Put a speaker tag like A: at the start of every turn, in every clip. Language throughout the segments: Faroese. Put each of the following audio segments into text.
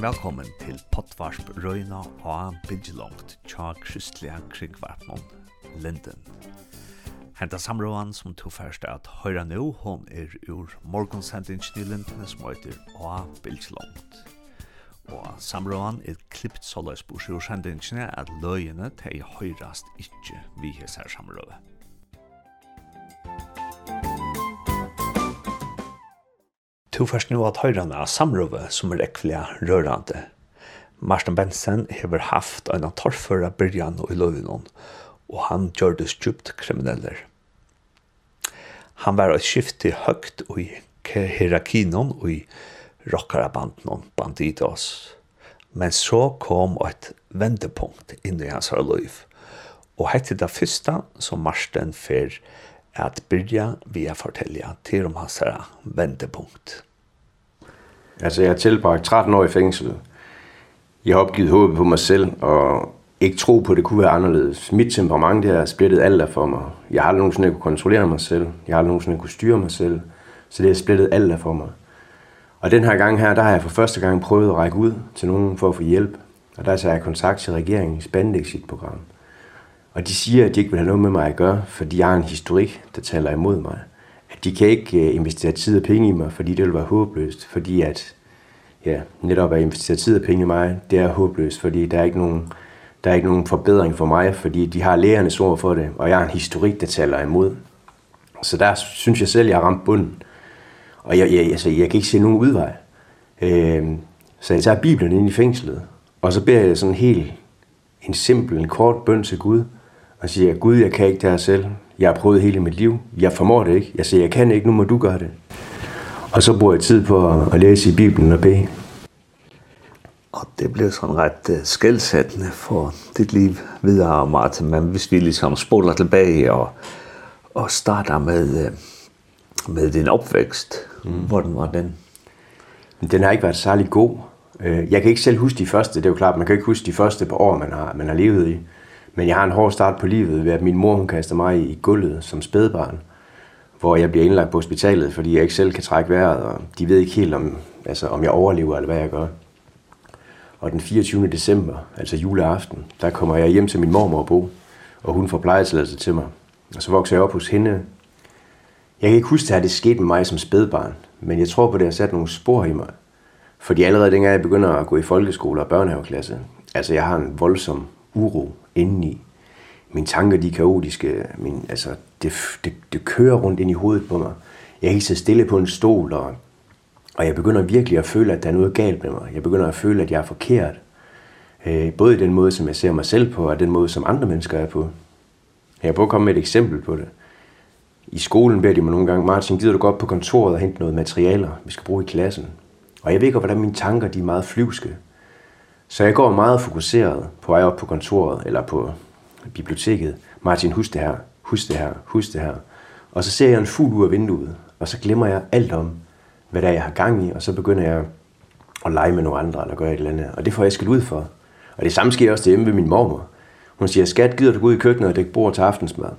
A: Velkommen til Pottvarsp Røyna og Bidjelongt tja kristelige krigvarpnån Linden. Henta samråan som tog først at høyra nå, hon er ur morgonsendingen i Linden som heter A Bidjelongt. Og samråan er klippt såleis bors ur sendingen at løyene til høyrast ikkje vi hesser samråan. Tu først nå at høyrene av samrøve som er ekvelige rørende. Marsten Bensen har haft en av torrføra byrjan og i løvnån, og han gjør det stjupt krimineller. Han var et skift til høgt og i hierarkinon og i rockarabanden bandidos. Men så kom et vendepunkt inn i hans løv. Og hette det første som Marsten fer at byrja via fortelja til om hans vendepunkt.
B: Altså, jeg har tilbragt 13 år i fængsel. Jeg har opgivet håbet på mig selv, og ikke tro på, at det kunne være anderledes. Mit temperament det har splittet alt af for mig. Jeg har aldrig nogensinde kunne kontrollere mig selv. Jeg har aldrig nogensinde kunne styre mig selv. Så det har splittet alt af for mig. Og den her gang her, der har jeg for første gang prøvet at række ud til nogen for at få hjælp. Og der tager jeg kontakt til regeringens bandexit-program. Og de siger, at de ikke vil have noget med mig at gøre, fordi jeg har en historik, der taler imod mig de kan ikke investere tid og penge i mig, fordi det vil være håbløst, fordi at ja, netop at investere tid og penge i mig, det er håbløst, fordi der er ikke nogen der er ikke nogen forbedring for mig, fordi de har lægernes ord for det, og jeg har en historik, der taler imod. Så der synes jeg selv, jeg har ramt bunden. Og jeg, jeg, altså, jeg kan ikke se nogen udvej. Øh, så jeg tager Bibelen ind i fængslet, og så beder jeg sådan helt en simpel, en kort bøn til Gud, og siger, Gud, jeg kan ikke det her selv, Jeg har prøvet hele mit liv. Jeg formår det ikke. Jeg siger, jeg kan ikke, nu må du gøre det. Og så bruger jeg tid på at læse i Bibelen og bede.
A: Og det blev sådan ret skældsættende for dit liv videre, Martin. Men hvis vi ligesom spoler tilbage og, og starter med, med din opvækst, mm. hvordan var den?
B: Den har ikke været særlig god. Jeg kan ikke selv huske de første, det er jo klart. Man kan ikke huske de første par år, man har, man har levet i. Mm. Men jeg har en hård start på livet ved, at min mor hun kaster mig i gulvet som spædbarn, hvor jeg bliver indlagt på hospitalet, fordi jeg ikke selv kan trække vejret, og de ved ikke helt, om, altså, om jeg overlever eller hvad jeg gør. Og den 24. december, altså juleaften, der kommer jeg hjem til min mormor bo, og hun får plejetilladelse til mig. Og så vokser jeg op hos hende. Jeg kan ikke huske, at det skete med mig som spædbarn, men jeg tror på, at det har sat nogle spor i mig. Fordi allerede dengang jeg begynder at gå i folkeskole og børnehaveklasse, altså jeg har en voldsom uro inde i. Mine tanker, de er kaotiske. Min, altså, det, det, det kører rundt ind i hovedet på mig. Jeg er ikke så stille på en stol, og, og jeg begynder virkelig at føle, at der er noget galt med mig. Jeg begynder at føle, at jeg er forkert. Øh, både i den måde, som jeg ser mig selv på, og den måde, som andre mennesker er på. Jeg prøver at komme med et eksempel på det. I skolen beder de mig nogle gange, Martin, gider du gå op på kontoret og hente noget materialer, vi skal bruge i klassen? Og jeg ved ikke, hvordan mine tanker de er meget flyvske. Så jeg går meget fokuseret på vej op på kontoret eller på biblioteket. Martin, husk det her, husk det her, husk det her. Og så ser jeg en fugl ud af vinduet, og så glemmer jeg alt om, hvad det er, jeg har gang i, og så begynder jeg at lege med nogle andre eller gøre et eller andet. Og det får jeg skilt ud for. Og det samme sker også derhjemme ved min mormor. Hun siger, skat, gider du gå ud i køkkenet og dække bord til aftensmad?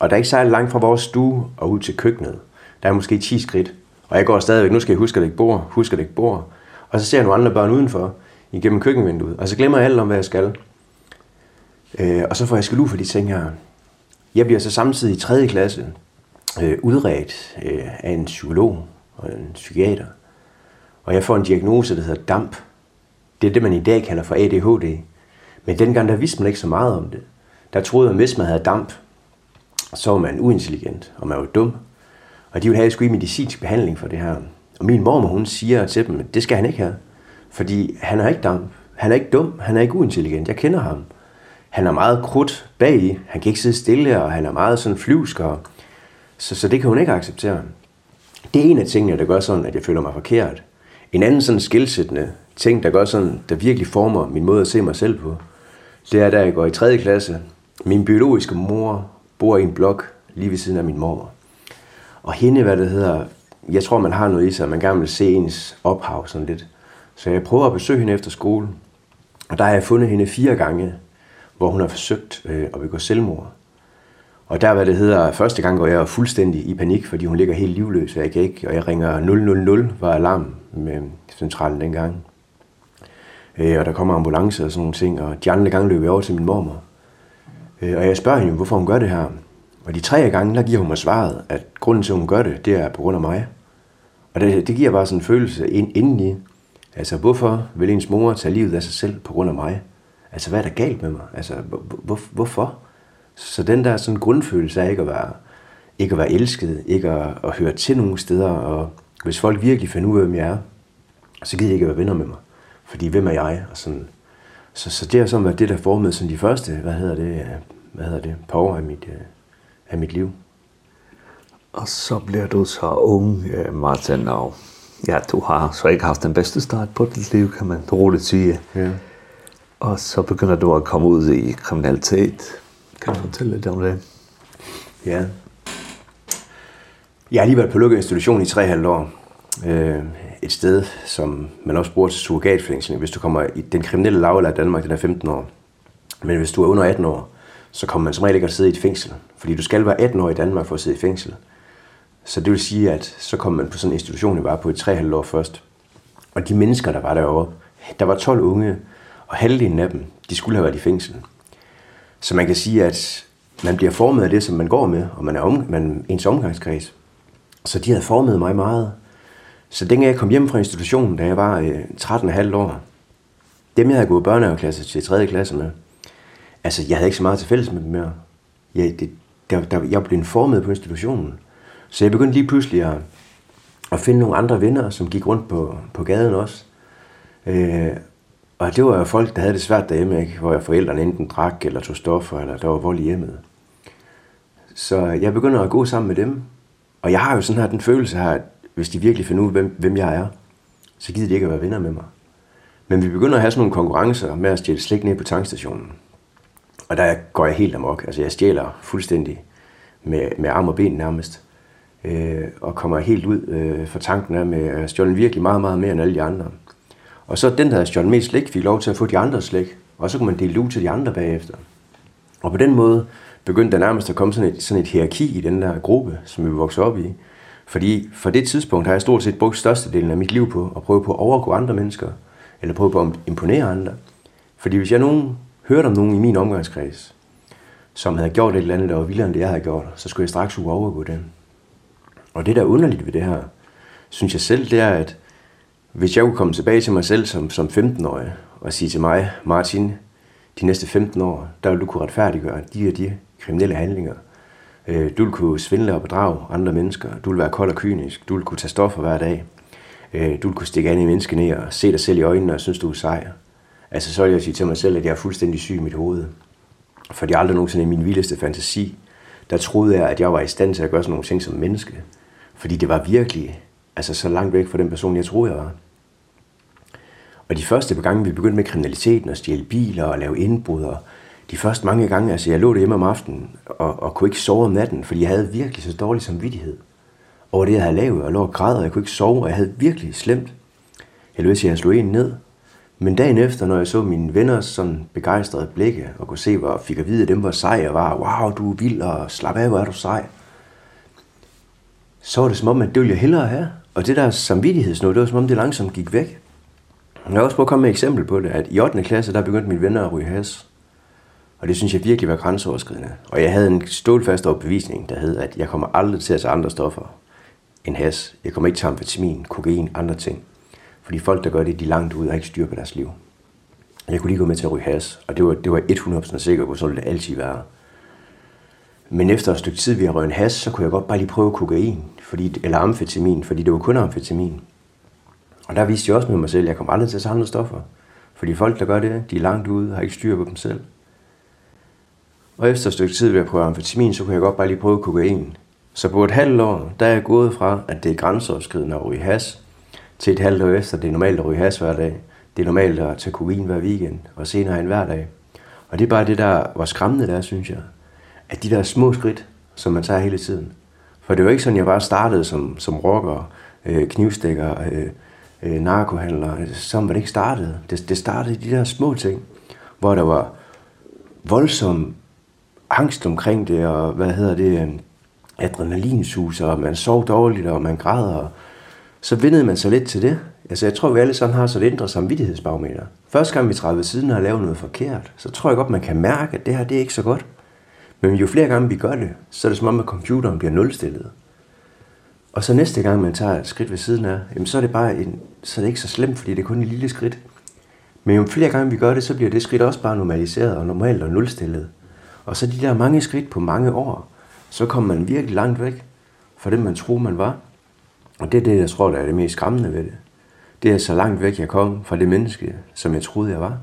B: Og der er ikke særlig langt fra vores stue og ud til køkkenet. Der er måske 10 skridt. Og jeg går stadigvæk, nu skal jeg huske at dække bord, huske at dække bord. Og så ser jeg nogle andre børn udenfor, igennem køkkenvinduet, og så glemmer jeg alt om, hvad jeg skal. Øh, og så får jeg skal ud for de ting her. Jeg bliver så samtidig i 3. klasse øh, udredt øh, af en psykolog og en psykiater. Og jeg får en diagnose, der hedder DAMP. Det er det, man i dag kalder for ADHD. Men dengang, der vidste man ikke så meget om det. Der troede man, hvis man havde DAMP, så var man uintelligent, og man var dum. Og de ville have, at jeg skulle i medicinsk behandling for det her. Og min mormor, hun siger til dem, at det skal han ikke have. Fordi han er ikke dum. Han er ikke dum, han er ikke uintelligent. Jeg kender ham. Han er meget krudt bag. Han kan ikke sidde stille, og han er meget sådan flyvsk. Og... Så, så det kan hun ikke acceptere. Det er en af tingene, der gør sådan, at jeg føler mig forkert. En anden sådan skilsættende ting, der gør sådan, der virkelig former min måde at se mig selv på, det er, da jeg går i 3. klasse. Min biologiske mor bor i en blok lige ved siden af min mor. Og hende, hvad det hedder, jeg tror, man har noget i sig, at man gerne vil se ens ophav sådan lidt. Så jeg prøver at besøge hende efter skolen, og der har jeg fundet hende fire gange, hvor hun har forsøgt øh, at begå selvmord. Og der, hvad det hedder, første gang går jeg fuldstændig i panik, fordi hun ligger helt livløs, og jeg kan ikke, og jeg ringer 000, var alarm med centralen dengang. Øh, og der kommer ambulance og sådan nogle ting, og de andre gange løber jeg over til min mormor. Øh, og jeg spørger hende, hvorfor hun gør det her. Og de tre gange, der giver hun mig svaret, at grunden til, at hun gør det, det er på grund af mig. Og det, det giver bare sådan en følelse ind, indeni, Altså, hvorfor vil ens mor tage livet af sig selv på grund af mig? Altså, hvad er der galt med mig? Altså, hvor, hvorfor? Så den der sådan grundfølelse af ikke at være, ikke at være elsket, ikke at, at høre til nogen steder, og hvis folk virkelig finder ud af, hvem jeg er, så gider de ikke at være venner med mig. Fordi, hvem er jeg? Og sådan. Så, så det har sådan været det, der formede sådan de første, hvad hedder det, hvad hedder det, par år af mit, af mit liv.
A: Og så bliver du så ung, Martin, og ja, du har så ikke haft den bedste start på dit liv, kan man roligt sige.
B: Ja.
A: Og så begynder du at komme ud i kriminalitet. Kan du fortælle lidt om det?
B: Ja. Jeg har lige været på lukket institution i 3,5 år. Øh, et sted, som man også bruger til surrogatfængsling. Hvis du kommer i den kriminelle lavela i Danmark, den er 15 år. Men hvis du er under 18 år, så kommer man som regel ikke at sidde i et fængsel. Fordi du skal være 18 år i Danmark for at sidde i fængsel. Mm. Så det vil sige, at så kom man på sådan en institution, jeg var på i tre halvt år først. Og de mennesker, der var derovre, der var 12 unge, og halvdelen af dem, de skulle have været i fængsel. Så man kan sige, at man bliver formet af det, som man går med, og man er om, man, ens omgangskreds. Så de havde formet mig meget. Så dengang jeg kom hjem fra institutionen, da jeg var øh, 13,5 år, dem jeg havde gået børnehaveklasse til 3. klasse med, altså jeg havde ikke så meget til fælles med dem mere. Jeg, det, der, der, jeg blev formet på institutionen. Så jeg begyndte lige pludselig at, at finde nogle andre venner, som gik rundt på, på gaden også. Øh, og det var jo folk, der havde det svært derhjemme, ikke? hvor jeg forældrene enten drak eller tog stoffer, eller der var vold i hjemmet. Så jeg begynder at gå sammen med dem. Og jeg har jo sådan her den følelse her, at hvis de virkelig finder ud, hvem, hvem jeg er, så gider de ikke at være venner med mig. Men vi begynder at have sådan nogle konkurrencer med at stjæle slik ned på tankstationen. Og der går jeg helt amok. Altså jeg stjæler fuldstændig med, med arm og ben nærmest øh, og kommer helt ud øh, for tanken af med, at jeg virkelig meget, meget mere end alle de andre. Og så den, der havde stjålet mest slik, fik lov til at få de andre slik, og så kunne man dele ud til de andre bagefter. Og på den måde begyndte der nærmest at komme sådan et, sådan et hierarki i den der gruppe, som vi voksede op i. Fordi for det tidspunkt har jeg stort set brugt størstedelen af mit liv på at prøve på at overgå andre mennesker, eller prøve på at imponere andre. Fordi hvis jeg nogen, hørte om nogen i min omgangskreds, som havde gjort et eller andet, der var vildere end det, jeg havde gjort, så skulle jeg straks uge overgå dem. Og det, der er underligt ved det her, synes jeg selv, det er, at hvis jeg kunne komme tilbage til mig selv som, som 15-årig og sige til mig, Martin, de næste 15 år, der vil du kunne retfærdiggøre de og de kriminelle handlinger. Øh, du vil kunne svindle og bedrage andre mennesker. Du vil være kold og kynisk. Du vil kunne tage stoffer hver dag. Øh, du vil kunne stikke an i menneskene ned og se dig selv i øjnene og synes, du er sej. Altså, så vil jeg sige til mig selv, at jeg er fuldstændig syg i mit hoved. Fordi aldrig nogensinde i min vildeste fantasi, der troede jeg, at jeg var i stand til at gøre sådan nogle ting som menneske. Fordi det var virkelig altså så langt væk fra den person, jeg troede, jeg var. Og de første par gange, vi begyndte med kriminaliteten og stjæle biler og lave indbrud, og de første mange gange, altså jeg lå hjemme om aftenen og, og kunne ikke sove om natten, fordi jeg havde virkelig så dårlig samvittighed over det, jeg havde lavet, og lå og græd, og jeg kunne ikke sove, og jeg havde virkelig slemt. Jeg lød at jeg slog en ned. Men dagen efter, når jeg så mine venner sådan begejstrede blikke, og kunne se, hvor fik at vide, at dem var sej, og var, wow, du er vild, og slap af, hvor er du sej så var det som om, at det ville jeg hellere have. Og det der samvittighedsnod, det var som om, det langsomt gik væk. Jeg har også prøvet at komme med et eksempel på det, at i 8. klasse, der begyndte mine venner at ryge has. Og det synes jeg virkelig var grænseoverskridende. Og jeg havde en stålfast overbevisning, der hed, at jeg kommer aldrig til at tage andre stoffer end has. Jeg kommer ikke til amfetamin, kokain, andre ting. Fordi folk, der gør det, de er langt ud og ikke styr på deres liv. Jeg kunne lige gå med til at ryge has, og det var, det var 100% sikker på, så ville det altid være. Men efter et stykke tid vi har røget en has, så kunne jeg godt bare lige prøve kokain, fordi, eller amfetamin, fordi det var kun amfetamin. Og der viste jeg også med mig selv, at jeg kom aldrig til at samle stoffer. Fordi folk, der gør det, de er langt ude og har ikke styr på dem selv. Og efter et stykke tid ved at prøve amfetamin, så kunne jeg godt bare lige prøve kokain. Så på et halvt år, der er jeg gået fra, at det er grænseoverskridende at ryge has, til et halvt år efter, det er normalt at ryge has hver dag. Det er normalt at tage kokain hver weekend, og senere en hver dag. Og det er bare det, der var skræmmende der, synes jeg at de der små skridt, som man tager hele tiden. For det var ikke sådan, jeg bare startede som, som rocker, øh, knivstikker, øh, øh, narkohandler. Sådan var det ikke startede. Det, det startede i de der små ting, hvor der var voldsom angst omkring det, og hvad hedder det, adrenalinsus, og man sov dårligt, og man græder. Og så vindede man sig lidt til det. Altså, jeg tror, vi alle sammen har sådan et indre samvittighedsbarometer. Første gang vi træder ved siden og har lavet noget forkert, så tror jeg godt, man kan mærke, at det her, det er ikke så godt. Men jo flere gange vi gør det, så er det som om, at computeren bliver nulstillet. Og så næste gang man tager et skridt ved siden af, jamen så er det bare en, så er det ikke så slemt, fordi det er kun et lille skridt. Men jo flere gange vi gør det, så bliver det skridt også bare normaliseret og normalt og nulstillet. Og så de der mange skridt på mange år, så kommer man virkelig langt væk fra det, man troede, man var. Og det er det, jeg tror, der er det mest skræmmende ved det. Det er så langt væk, jeg kom fra det menneske, som jeg troede, jeg var.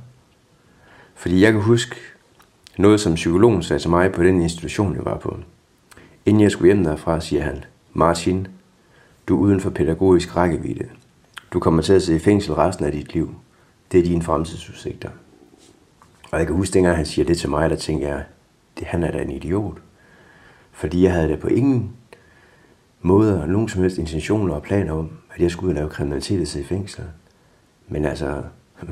B: Fordi jeg kan huske, Noget som psykologen sagde til mig på den institution, jeg var på. Inden jeg skulle hjem derfra, siger han, Martin, du er uden for pædagogisk rækkevidde. Du kommer til at sidde i fængsel resten af dit liv. Det er dine fremtidsudsigter. Og jeg kan huske, dengang han siger det til mig, der tænker jeg, det han er da en idiot. Fordi jeg havde det på ingen måde og nogen som helst intentioner og planer om, at jeg skulle lave kriminalitet og sidde i fængsel. Men altså,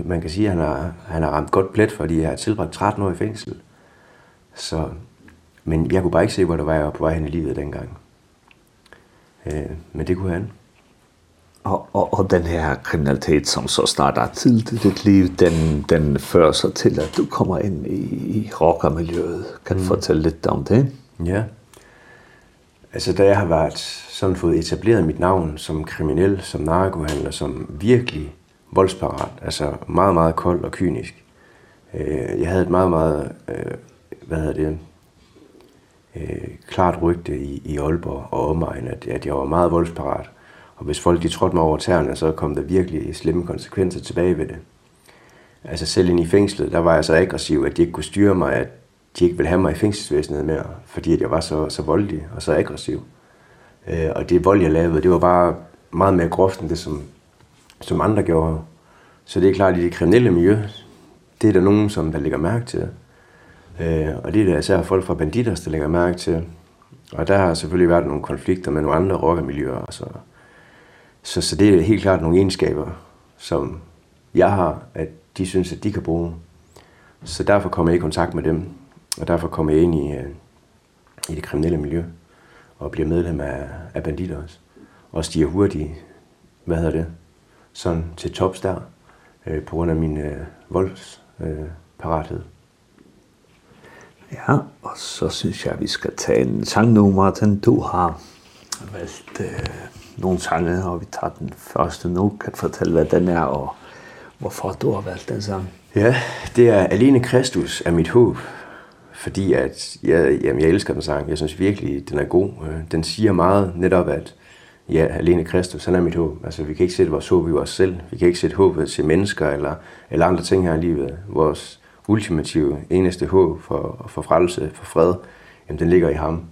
B: man kan sige, at han har, han har ramt godt plet, fordi jeg har tilbragt 13 år i fængsel. Så, men jeg kunne bare ikke se, hvor der var jeg på vej hen i livet dengang. Øh, men det kunne han.
A: Og, og, og den her kriminalitet, som så starter til i dit liv, den, den fører sig til, at du kommer ind i, i rockermiljøet. Kan du mm. fortælle lidt om det?
B: Ja. Altså, da jeg har været, sådan fået etableret mit navn som kriminel, som narkohandler, som virkelig voldsparat, altså meget, meget kold og kynisk. Øh, jeg havde et meget, meget øh, hvad hedder det, øh, klart rygte i, i Aalborg og omegn, at, at jeg var meget voldsparat. Og hvis folk de trådte mig over tæerne, så kom der virkelig slemme konsekvenser tilbage ved det. Altså selv ind i fængslet, der var jeg så aggressiv, at de ikke kunne styre mig, at de ikke ville have mig i fængselsvæsenet mere, fordi at jeg var så, så voldelig og så aggressiv. Øh, og det vold, jeg lavede, det var bare meget mere groft end det, som, som andre gjorde. Så det er klart, at i det kriminelle miljø, det er der nogen, som der lægger mærke til. Øh, og det er der især folk fra Banditas, der lægger mærke til. Og der har selvfølgelig været nogle konflikter med nogle andre rockermiljøer. Så, så, så det er helt klart nogle egenskaber, som jeg har, at de synes, at de kan bruge. Så derfor kommer jeg i kontakt med dem, og derfor kommer jeg ind i, i det kriminelle miljø og bliver medlem af, af banditter også. Og stiger hurtigt, hvad hedder det, sådan til tops der, øh, på grund af min øh, voldsparathed. Øh,
A: Ja, og så synes jeg, vi skal tage en sang nu, Martin. du har valgt øh, nogle sange, og vi tager den første nu, kan fortælle, hvad den er, og hvorfor du har valgt den sang.
B: Ja, det er Alene Kristus er mit håb, fordi at jeg, jamen, jeg elsker den sang. Jeg synes virkelig, den er god. Den siger meget netop, at ja, alene Kristus, han er mit håb. Altså, vi kan ikke sætte vores håb i os selv. Vi kan ikke sætte håbet til mennesker eller, eller andre ting her i livet. Vores, ultimative eneste håb for, for frelse, for fred, jamen den ligger i ham.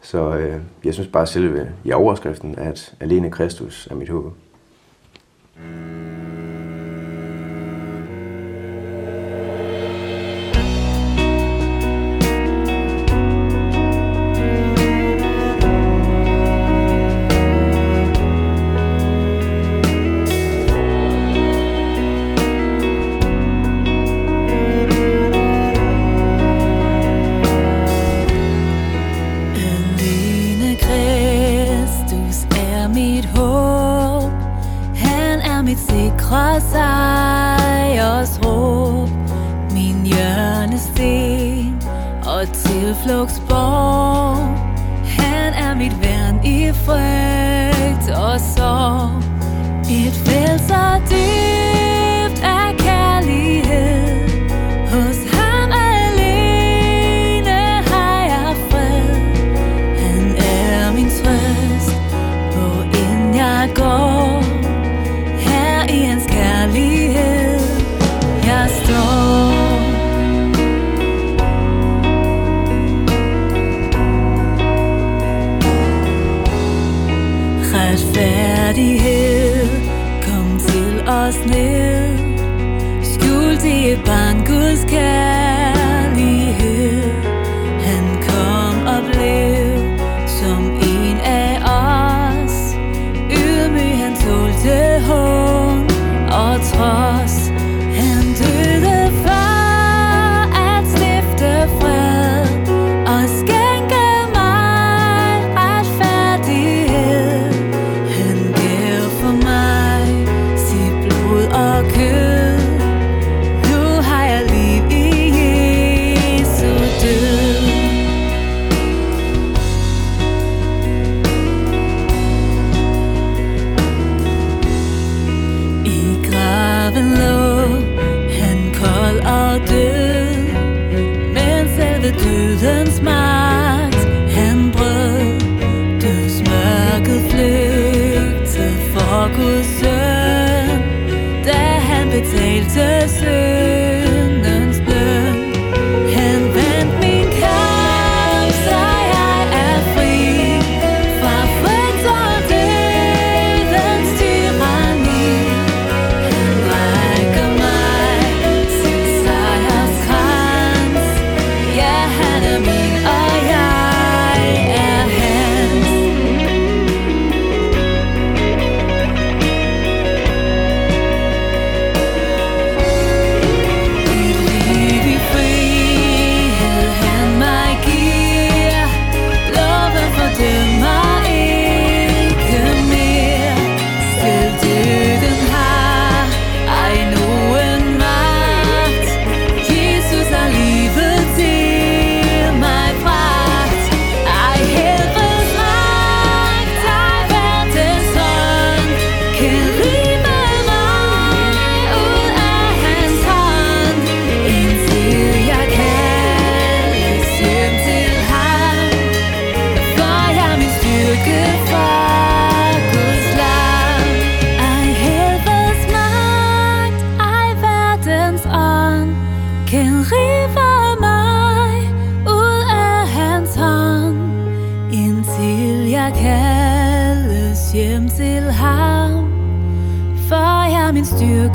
B: Så øh, jeg synes bare selve i overskriften, at alene Kristus er mit håb.
C: Mm. banguz ke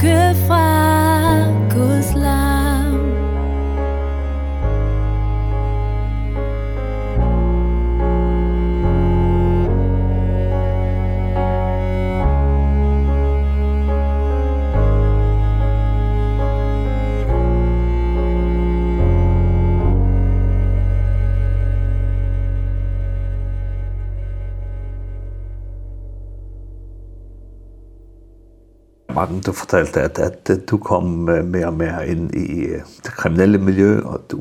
A: good du fortalte, at, at du kom mer og mer inn i det kriminelle miljø, og du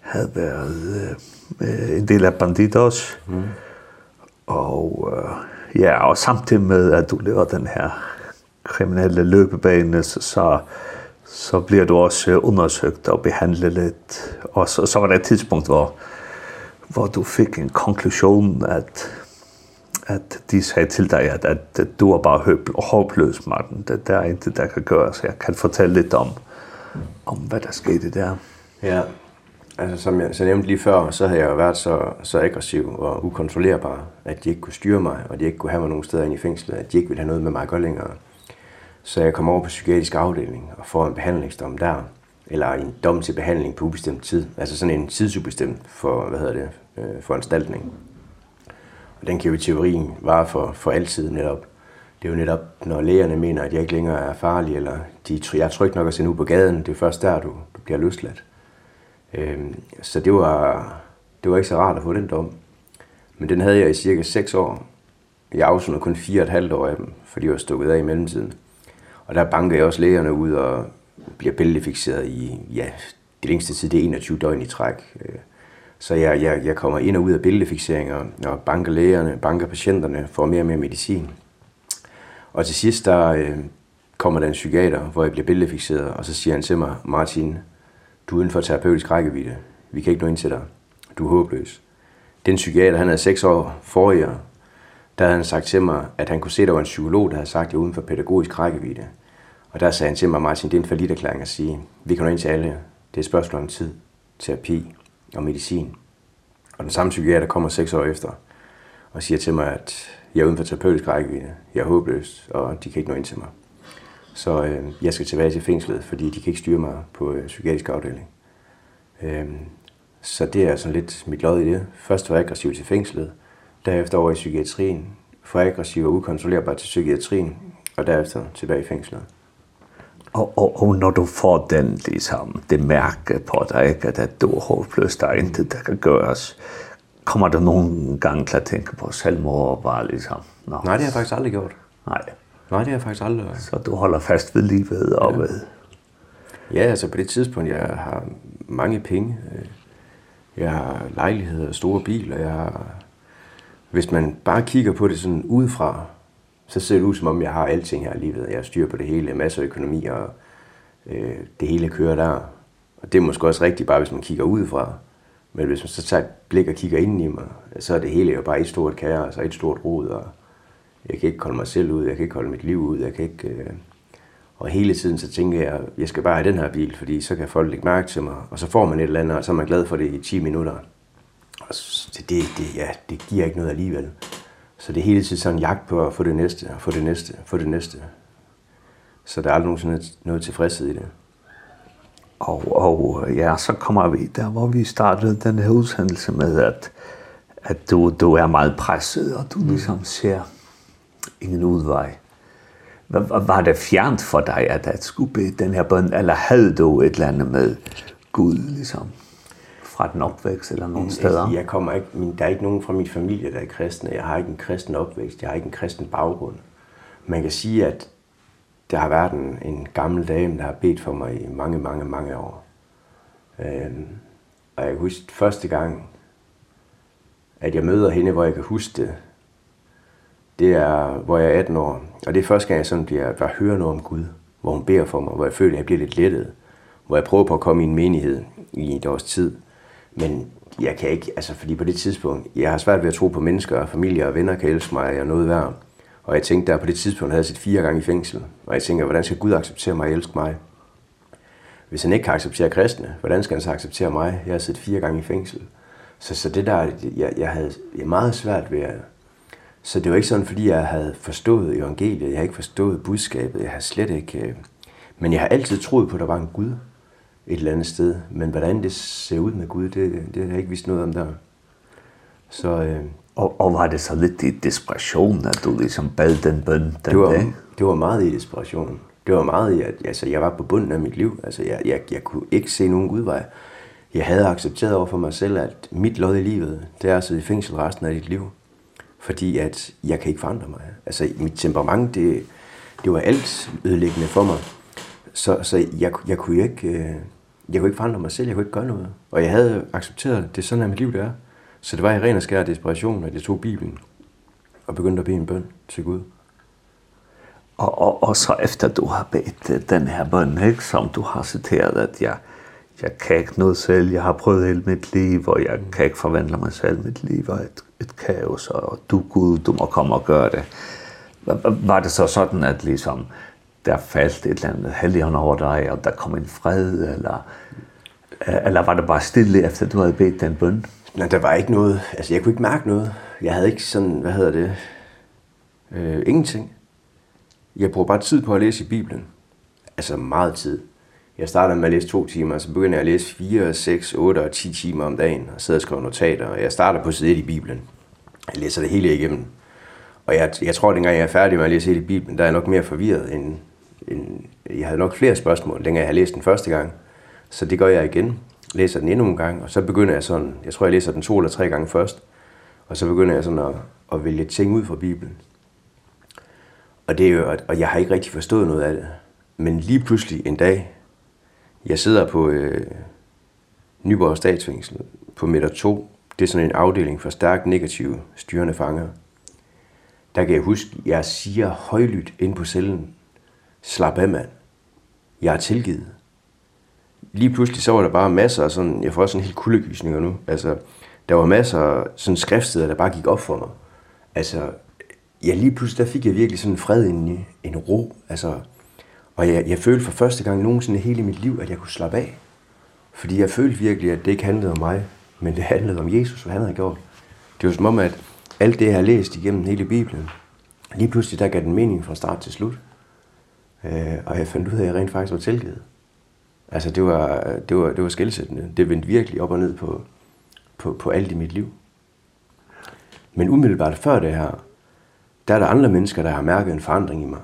A: havde været øh, en del af Bandidos. Mm. Og, øh, ja, og samtidig med, at du lever den her kriminelle løbebane, så, så, så bliver du også undersøgt og behandlet lidt. Og så, så var der et tidspunkt, hvor, hvor du fik en konklusion, at at de sagde til dig, at, at du er bare høbel og håbløs, Martin. Det, der er intet, der kan gøre, så jeg kan fortælle lidt om, om hvad der skete der.
B: Ja, altså som jeg så nævnte lige før, så havde jeg jo været så, så aggressiv og ukontrollerbar, at de ikke kunne styre mig, og de ikke kunne have mig nogen steder ind i fængslet, at de ikke ville have noget med mig at gøre længere. Så jeg kom over på psykiatrisk afdeling og får en behandlingsdom der, eller en dom til behandling på ubestemt tid, altså sådan en tidsubestemt for, hvad hedder det, øh, foranstaltning. Og den kan jo i teorien vare for, for altid netop. Det er jo netop, når lægerne mener, at jeg ikke længere er farlig, eller de, jeg er tryg nok at sende ud på gaden, det er først der, du, du bliver løsladt. Øhm, så det var, det var ikke så rart at få den dom. Men den havde jeg i cirka 6 år. Jeg afsonede kun 4,5 år af dem, fordi jeg var stukket af i mellemtiden. Og der bankede jeg også lægerne ud og bliver bæltefixeret i, ja, det længste tid, det er 21 døgn i træk. Øh, Så jeg, jeg, jeg kommer ind og ud af billedfixeringer, og banker lægerne, banker patienterne, får mere og mere medicin. Og til sidst der øh, kommer der en psykiater, hvor jeg bliver billedfixeret, og så siger han til mig, Martin, du er uden for terapeutisk rækkevidde. Vi kan ikke nå ind til dig. Du er håbløs. Den psykiater, han havde 6 år forrige, der havde han sagt til mig, at han kunne se, at der var en psykolog, der havde sagt, at jeg er uden for pædagogisk rækkevidde. Og der sagde han til mig, Martin, det er en forlitterklæring at sige, vi kan nå ind til alle. Det er et spørgsmål om tid, terapi, og medicin. Og den samme psykiater kommer seks år efter og siger til mig, at jeg er uden for terapeutisk rækkevidde, jeg er håbløs, og de kan ikke nå ind til mig. Så øh, jeg skal tilbage til fængslet, fordi de kan ikke styre mig på øh, psykiatrisk afdeling. Øh, så det er sådan lidt mit lod i det. Først var jeg aggressiv til fængslet, derefter over i psykiatrien, for aggressiv og ukontrollerbar til psykiatrien, og derefter tilbage i fængslet.
A: Og, og, og når du får den, liksom, det mærke på dig, ikke, at du er håbløs, der er intet, der kan gøres, kommer du nogen gange til at tænke på selvmord og bare liksom, Nå.
B: Nej, det har jeg faktisk aldrig gjort.
A: Nej.
B: Nej, det har jeg faktisk aldrig gjort.
A: Så du holder fast ved livet og ja. ved...
B: Ja, altså på det tidspunkt, jeg har mange penge. Jeg har lejligheder store biler. Jeg har... Hvis man bare kigger på det sådan udefra, så ser det ud som om, jeg har alting her i livet. Jeg styrer på det hele, masser af økonomi, og øh, det hele kører der. Og det er måske også rigtigt, bare hvis man kigger udefra. Men hvis man så tager et blik og kigger ind i mig, så er det hele jo bare et stort kaos og et stort rod. Og jeg kan ikke holde mig selv ud, jeg kan ikke holde mit liv ud, jeg kan ikke... Øh, og hele tiden så tænker jeg, jeg skal bare have den her bil, fordi så kan folk lægge mærke til mig. Og så får man et eller andet, og så er man glad for det i 10 minutter. Og så det, det, ja, det giver ikke noget alligevel. Så det er hele tiden sådan en jagt på at få det næste, og få det næste, og få det næste. Så der er aldrig nogensinde noget tilfredshed i det.
A: Og, og ja, så kommer vi der, hvor vi startede den her udsendelse med, at, at du, du er meget presset, og du mm. ligesom ser ingen udvej. Var det fjernt for dig, at, at skulle bede den her bøn, eller havde du et eller andet med Gud, ligesom? fra den opvækst eller nogen steder?
B: Jeg kommer ikke, min, der er ikke nogen fra min familie, der er kristne. Jeg har ikke en kristen opvækst, jeg har ikke en kristen baggrund. Man kan sige, at der har været en, en gammel dame, der har bedt for mig i mange, mange, mange år. Øhm, og jeg husker første gang, at jeg møder hende, hvor jeg kan huske det. Det er, hvor jeg er 18 år. Og det er første gang, jeg sådan bliver, bare hører noget om Gud, hvor hun beder for mig, hvor jeg føler, at jeg bliver lidt lettet. Hvor jeg prøver på at komme i en menighed i et års tid. Men jeg kan ikke, altså fordi på det tidspunkt, jeg har svært ved at tro på mennesker og familie og venner kan elske mig og noget værd. Og jeg tænkte der på det tidspunkt, havde jeg siddet fire gange i fængsel. Og jeg tænker, hvordan skal Gud acceptere mig og elske mig? Hvis han ikke kan acceptere kristne, hvordan skal han så acceptere mig? Jeg har siddet fire gange i fængsel. Så, så det der, jeg, jeg havde jeg meget svært ved at... Så det var ikke sådan, fordi jeg havde forstået evangeliet, jeg havde ikke forstået budskabet, jeg havde slet ikke... Men jeg har altid troet på, at der var en Gud et eller andet sted. Men hvordan det ser ud med Gud, det, det har jeg ikke vidst noget om der. Så, øh,
A: og, og var det så lidt i desperation, at du ligesom bad den bøn den
B: det var,
A: dag?
B: Det var meget i desperation. Det var meget i, at altså, jeg var på bunden af mit liv. Altså, jeg, jeg, jeg kunne ikke se nogen udvej. Jeg havde accepteret over for mig selv, at mit lod i livet, det er at sidde i fængsel resten af dit liv. Fordi at jeg kan ikke forandre mig. Altså, mit temperament, det, det var alt ødelæggende for mig. Så, så jeg, jeg kunne ikke... Øh, jeg kunne ikke forandre mig selv, jeg kunne ikke gøre noget. Og jeg havde accepteret, det er sådan, at mit liv det er. Så det var i ren og skær desperation, at jeg tog Bibelen og begyndte at bede en bøn til Gud.
A: Og, og, og så efter du har bedt den her bøn, ikke, som du har citeret, at jeg, jeg kan ikke noget selv, jeg har prøvet hele mit liv, og jeg kan ikke forvandle mig selv, mit liv er et, et kaos, og du Gud, du må komme og gøre det. Var det så sådan, at ligesom, der faldt et eller andet helligånd over dig, og der kom en fred, eller, eller var det bare stille, efter du havde bedt den bøn?
B: Nej, der var ikke noget. Altså, jeg kunne ikke mærke noget. Jeg havde ikke sådan, hvad hedder det, øh, ingenting. Jeg brugte bare tid på at læse i Bibelen. Altså meget tid. Jeg startede med at læse to timer, så begyndte jeg at læse 4, 6, 8 og 10 timer om dagen, og sidder og skriver notater. Og jeg starter på side 1 i Bibelen. Jeg læser det hele igennem. Og jeg, jeg tror, at dengang jeg er færdig med at læse hele Bibelen, der er jeg nok mere forvirret, end, en, jeg havde nok flere spørgsmål, dengang jeg havde læst den første gang. Så det gør jeg igen. Læser den endnu en gang, og så begynder jeg sådan, jeg tror, jeg læser den to eller tre gange først. Og så begynder jeg sådan at, at vælge ting ud fra Bibelen. Og, det er jo, og jeg har ikke rigtig forstået noget af det. Men lige pludselig en dag, jeg sidder på øh, Nyborg Statsfængsel på meter 2. Det er sådan en afdeling for stærkt negative styrende fanger. Der kan jeg huske, jeg siger højlydt ind på cellen, slap af mand, jeg er tilgivet. Lige pludselig så var der bare masser af sådan, jeg får også sådan helt kuldegysninger nu, altså der var masser af sådan skriftsteder, der bare gik op for mig. Altså, ja, lige pludselig der fik jeg virkelig sådan en fred inde i, en ro, altså, og jeg, jeg følte for første gang nogensinde hele mit liv, at jeg kunne slappe af. Fordi jeg følte virkelig, at det ikke handlede om mig, men det handlede om Jesus, hvad han havde gjort. Det var som om, at alt det, jeg har læst igennem hele Bibelen, lige pludselig der gav den mening fra start til slut. Øh, og jeg fandt ud af, at jeg rent faktisk var tilgivet. Altså, det var, det var, det var skilsættende. Det vendte virkelig op og ned på, på, på alt i mit liv. Men umiddelbart før det her, der er der andre mennesker, der har mærket en forandring i mig.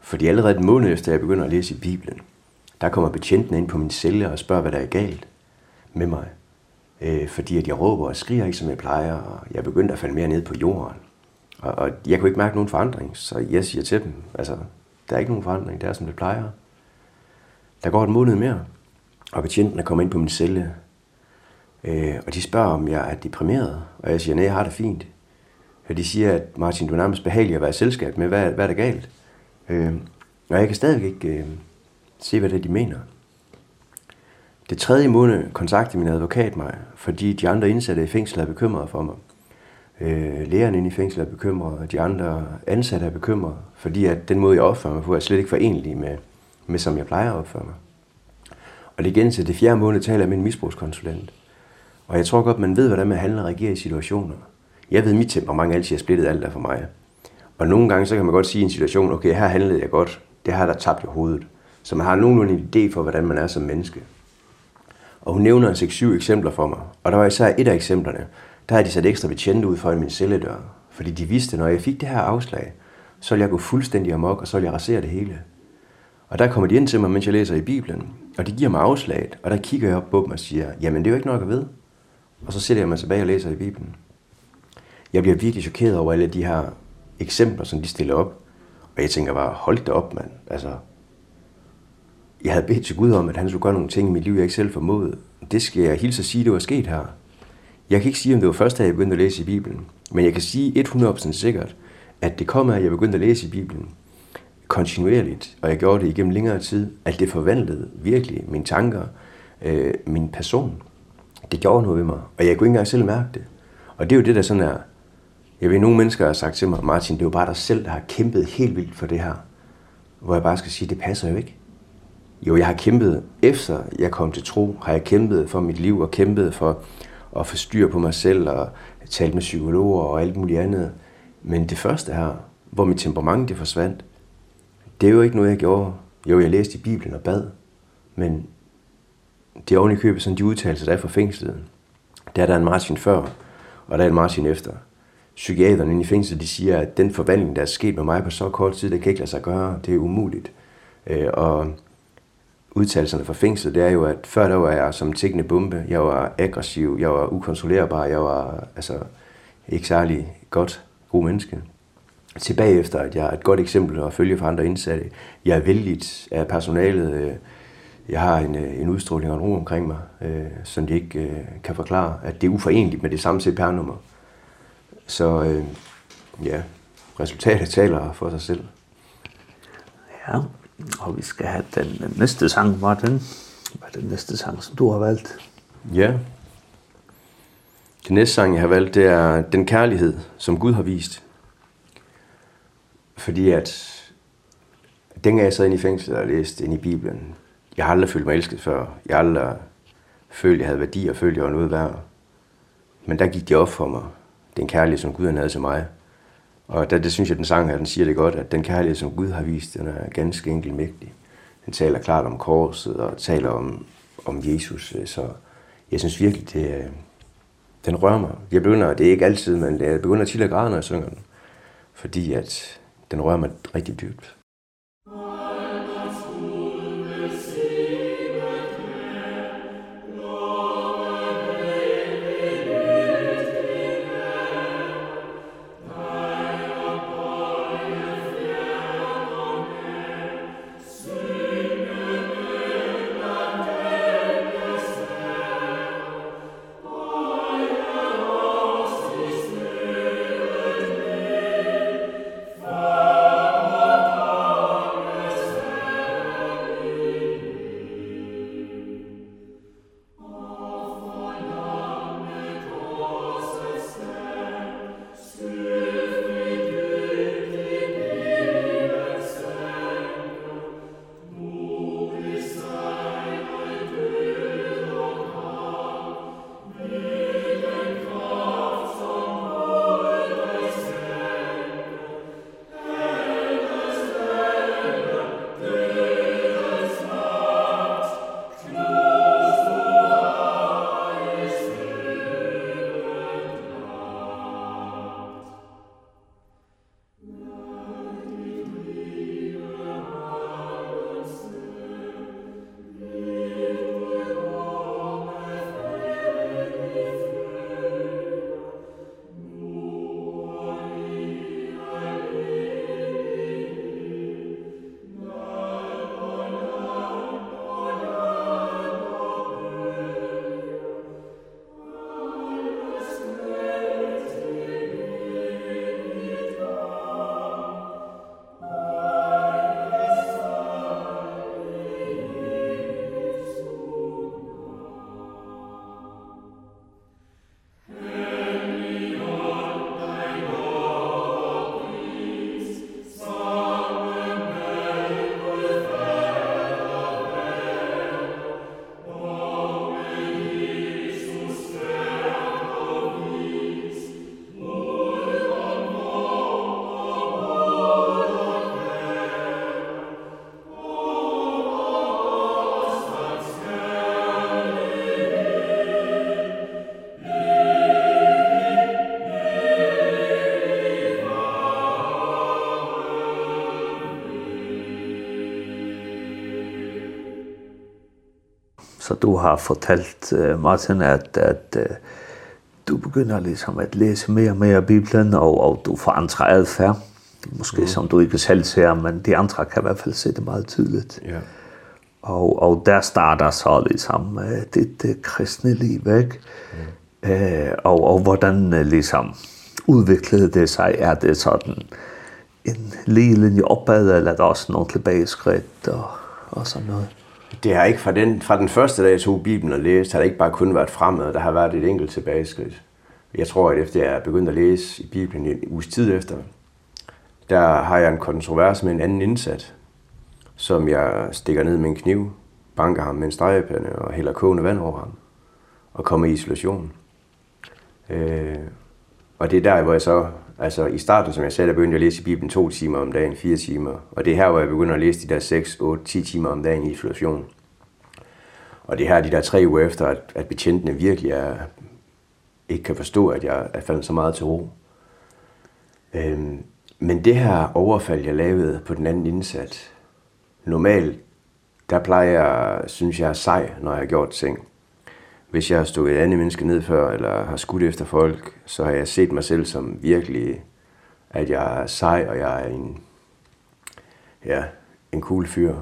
B: Fordi allerede en måned efter, jeg begynder at læse i Bibelen, der kommer betjentene ind på min celle og spørger, hvad der er galt med mig. Øh, fordi at jeg råber og skriger ikke, som jeg plejer, og jeg begyndte at falde mere ned på jorden. Og, og jeg kunne ikke mærke nogen forandring, så jeg siger til dem, altså, Der er ikke nogen forandring, det er som det plejer. Der går en måned mere, og betjentene kommer ind på min celle, øh, og de spørger, om jeg er deprimeret, og jeg siger, nej, jeg har det fint. Og de siger, at Martin, du er nærmest behagelig at være i selskab med, hvad, hvad er der galt? Øh, og jeg kan stadig ikke øh, se, hvad det er, de mener. Det tredje måned kontaktede min advokat mig, fordi de andre indsatte i fængslet er bekymrede for mig. Øh, lægerne inde i fængslet er bekymrede, og de andre ansatte er bekymrede, fordi at den måde, jeg opfører mig på, er slet ikke forenlig med, med som jeg plejer at opføre mig. Og det igen til det fjerde måned taler jeg med en misbrugskonsulent. Og jeg tror godt, man ved, hvordan man handler og reagerer i situationer. Jeg ved, mit temperament altid er splittet alt der for mig. Og nogle gange så kan man godt sige i en situation, okay, her handlede jeg godt, det her der tabt i hovedet. Så man har nogenlunde en idé for, hvordan man er som menneske. Og hun nævner en 6-7 eksempler for mig. Og der var især et af eksemplerne, der havde de sat ekstra betjente ud foran min celledør, fordi de vidste, når jeg fik det her afslag, så ville jeg gå fuldstændig amok, og så ville jeg rasere det hele. Og der kommer de ind til mig, mens jeg læser i Bibelen, og de giver mig afslaget, og der kigger jeg op på dem og siger, jamen det er jo ikke nok at vide. Og så sætter jeg mig tilbage og læser i Bibelen. Jeg bliver virkelig chokeret over alle de her eksempler, som de stiller op. Og jeg tænker bare, hold da op, mand. Altså, jeg havde bedt til Gud om, at han skulle gøre nogle ting i mit liv, jeg ikke selv formåede. Det skal jeg hilse at sige, det var sket her. Jeg kan ikke sige, om det var først, da jeg begyndte at læse i Bibelen, men jeg kan sige 100% sikkert, at det kom af, at jeg begyndte at læse i Bibelen kontinuerligt, og jeg gjorde det igennem længere tid, at det forvandlede virkelig mine tanker, øh, min person. Det gjorde noget ved mig, og jeg kunne ikke engang selv mærke det. Og det er jo det, der sådan er, jeg ved, nogle mennesker har sagt til mig, Martin, det er jo bare dig selv, der har kæmpet helt vildt for det her. Hvor jeg bare skal sige, det passer jo ikke. Jo, jeg har kæmpet efter jeg kom til tro, har jeg kæmpet for mit liv og kæmpet for og få styr på mig selv og tale med psykologer og alt muligt andet. Men det første her, hvor mit temperament det forsvandt, det er jo ikke noget, jeg gjorde. Jo, jeg læste i Bibelen og bad, men det er oven i købet sådan de udtalelser, der er fra fængslet. Der er der en Martin før, og der er en Martin efter. Psykiaterne inde i fængslet, de siger, at den forvandling, der er sket med mig på så kort tid, det kan ikke lade sig gøre, det er umuligt. Øh, og udtalelserne fra fængslet, det er jo, at før der var jeg som tækkende bombe, jeg var aggressiv, jeg var ukontrollerbar, jeg var altså, ikke særlig godt, god menneske. Tilbage efter, at jeg er et godt eksempel at følge for andre indsatte. Jeg er vældigt af personalet. Jeg har en, en udstråling og en ro omkring mig, øh, som de ikke øh, kan forklare, at det er uforenligt med det samme CPR-nummer. Så øh, ja, resultatet taler for sig selv.
A: Ja, Og vi skal have den næste sang, Martin. Hvad er den næste sang, som du har valgt?
B: Ja. Den næste sang, jeg har valgt, det er Den kærlighed, som Gud har vist. Fordi at dengang jeg sad inde i fængslet og læste ind i Bibelen, jeg har aldrig følt mig elsket før. Jeg har aldrig følt, jeg havde værdi og følt, jeg var noget værd. Men der gik det op for mig, den kærlighed, som Gud havde til mig. Og der, det synes jeg, den sang her, den siger det godt, at den kærlighed, som Gud har vist, den er ganske enkelt mægtig. Den taler klart om korset og taler om, om Jesus. Så jeg synes virkelig, det, den rører mig. Jeg begynder, det er ikke altid, men jeg begynder til at græde, når jeg synger den. Fordi at den rører mig rigtig dybt.
A: Så du har fortalt Martin at, at du begynder liksom at læse mere og mere af Bibelen, og, og du forandrer adfærd. Måske mm. som du ikke selv ser, men de andre kan i hvert fald se det meget tydeligt.
B: Ja.
A: Og, og der starter så ligesom det, det kristne liv, ikke? Mm. Uh, og, og hvordan liksom udviklede det sig? Er det sådan en lige linje opad, eller er der også nogle tilbageskridt og, og sådan noget?
B: Det har ikke fra den, fra den første dag, jeg tog Bibelen og læste, har det ikke bare kun været fremad. Der har været et enkelt tilbageskridt. Jeg tror, at efter jeg begyndte at læse i Bibelen en uges tid efter, der har jeg en kontrovers med en anden indsat, som jeg stikker ned med en kniv, banker ham med en stregepande og hælder kogende vand over ham og kommer i isolation. Øh, og det er der, hvor jeg så Altså i starten, som jeg sagde, der begyndte jeg at læse Bibelen to timer om dagen, fire timer. Og det er her, hvor jeg begynder at læse de der 6, 8, 10 timer om dagen i isolation. Og det er her, de der tre uger efter, at, at betjentene virkelig er, ikke kan forstå, at jeg er faldet så meget til ro. Øhm, men det her overfald, jeg lavede på den anden indsat, normalt, der plejer jeg, synes jeg er sej, når jeg har gjort ting hvis jeg har stået et andet menneske ned før, eller har skudt efter folk, så har jeg set mig selv som virkelig, at jeg er sej, og jeg er en, ja, en cool fyr.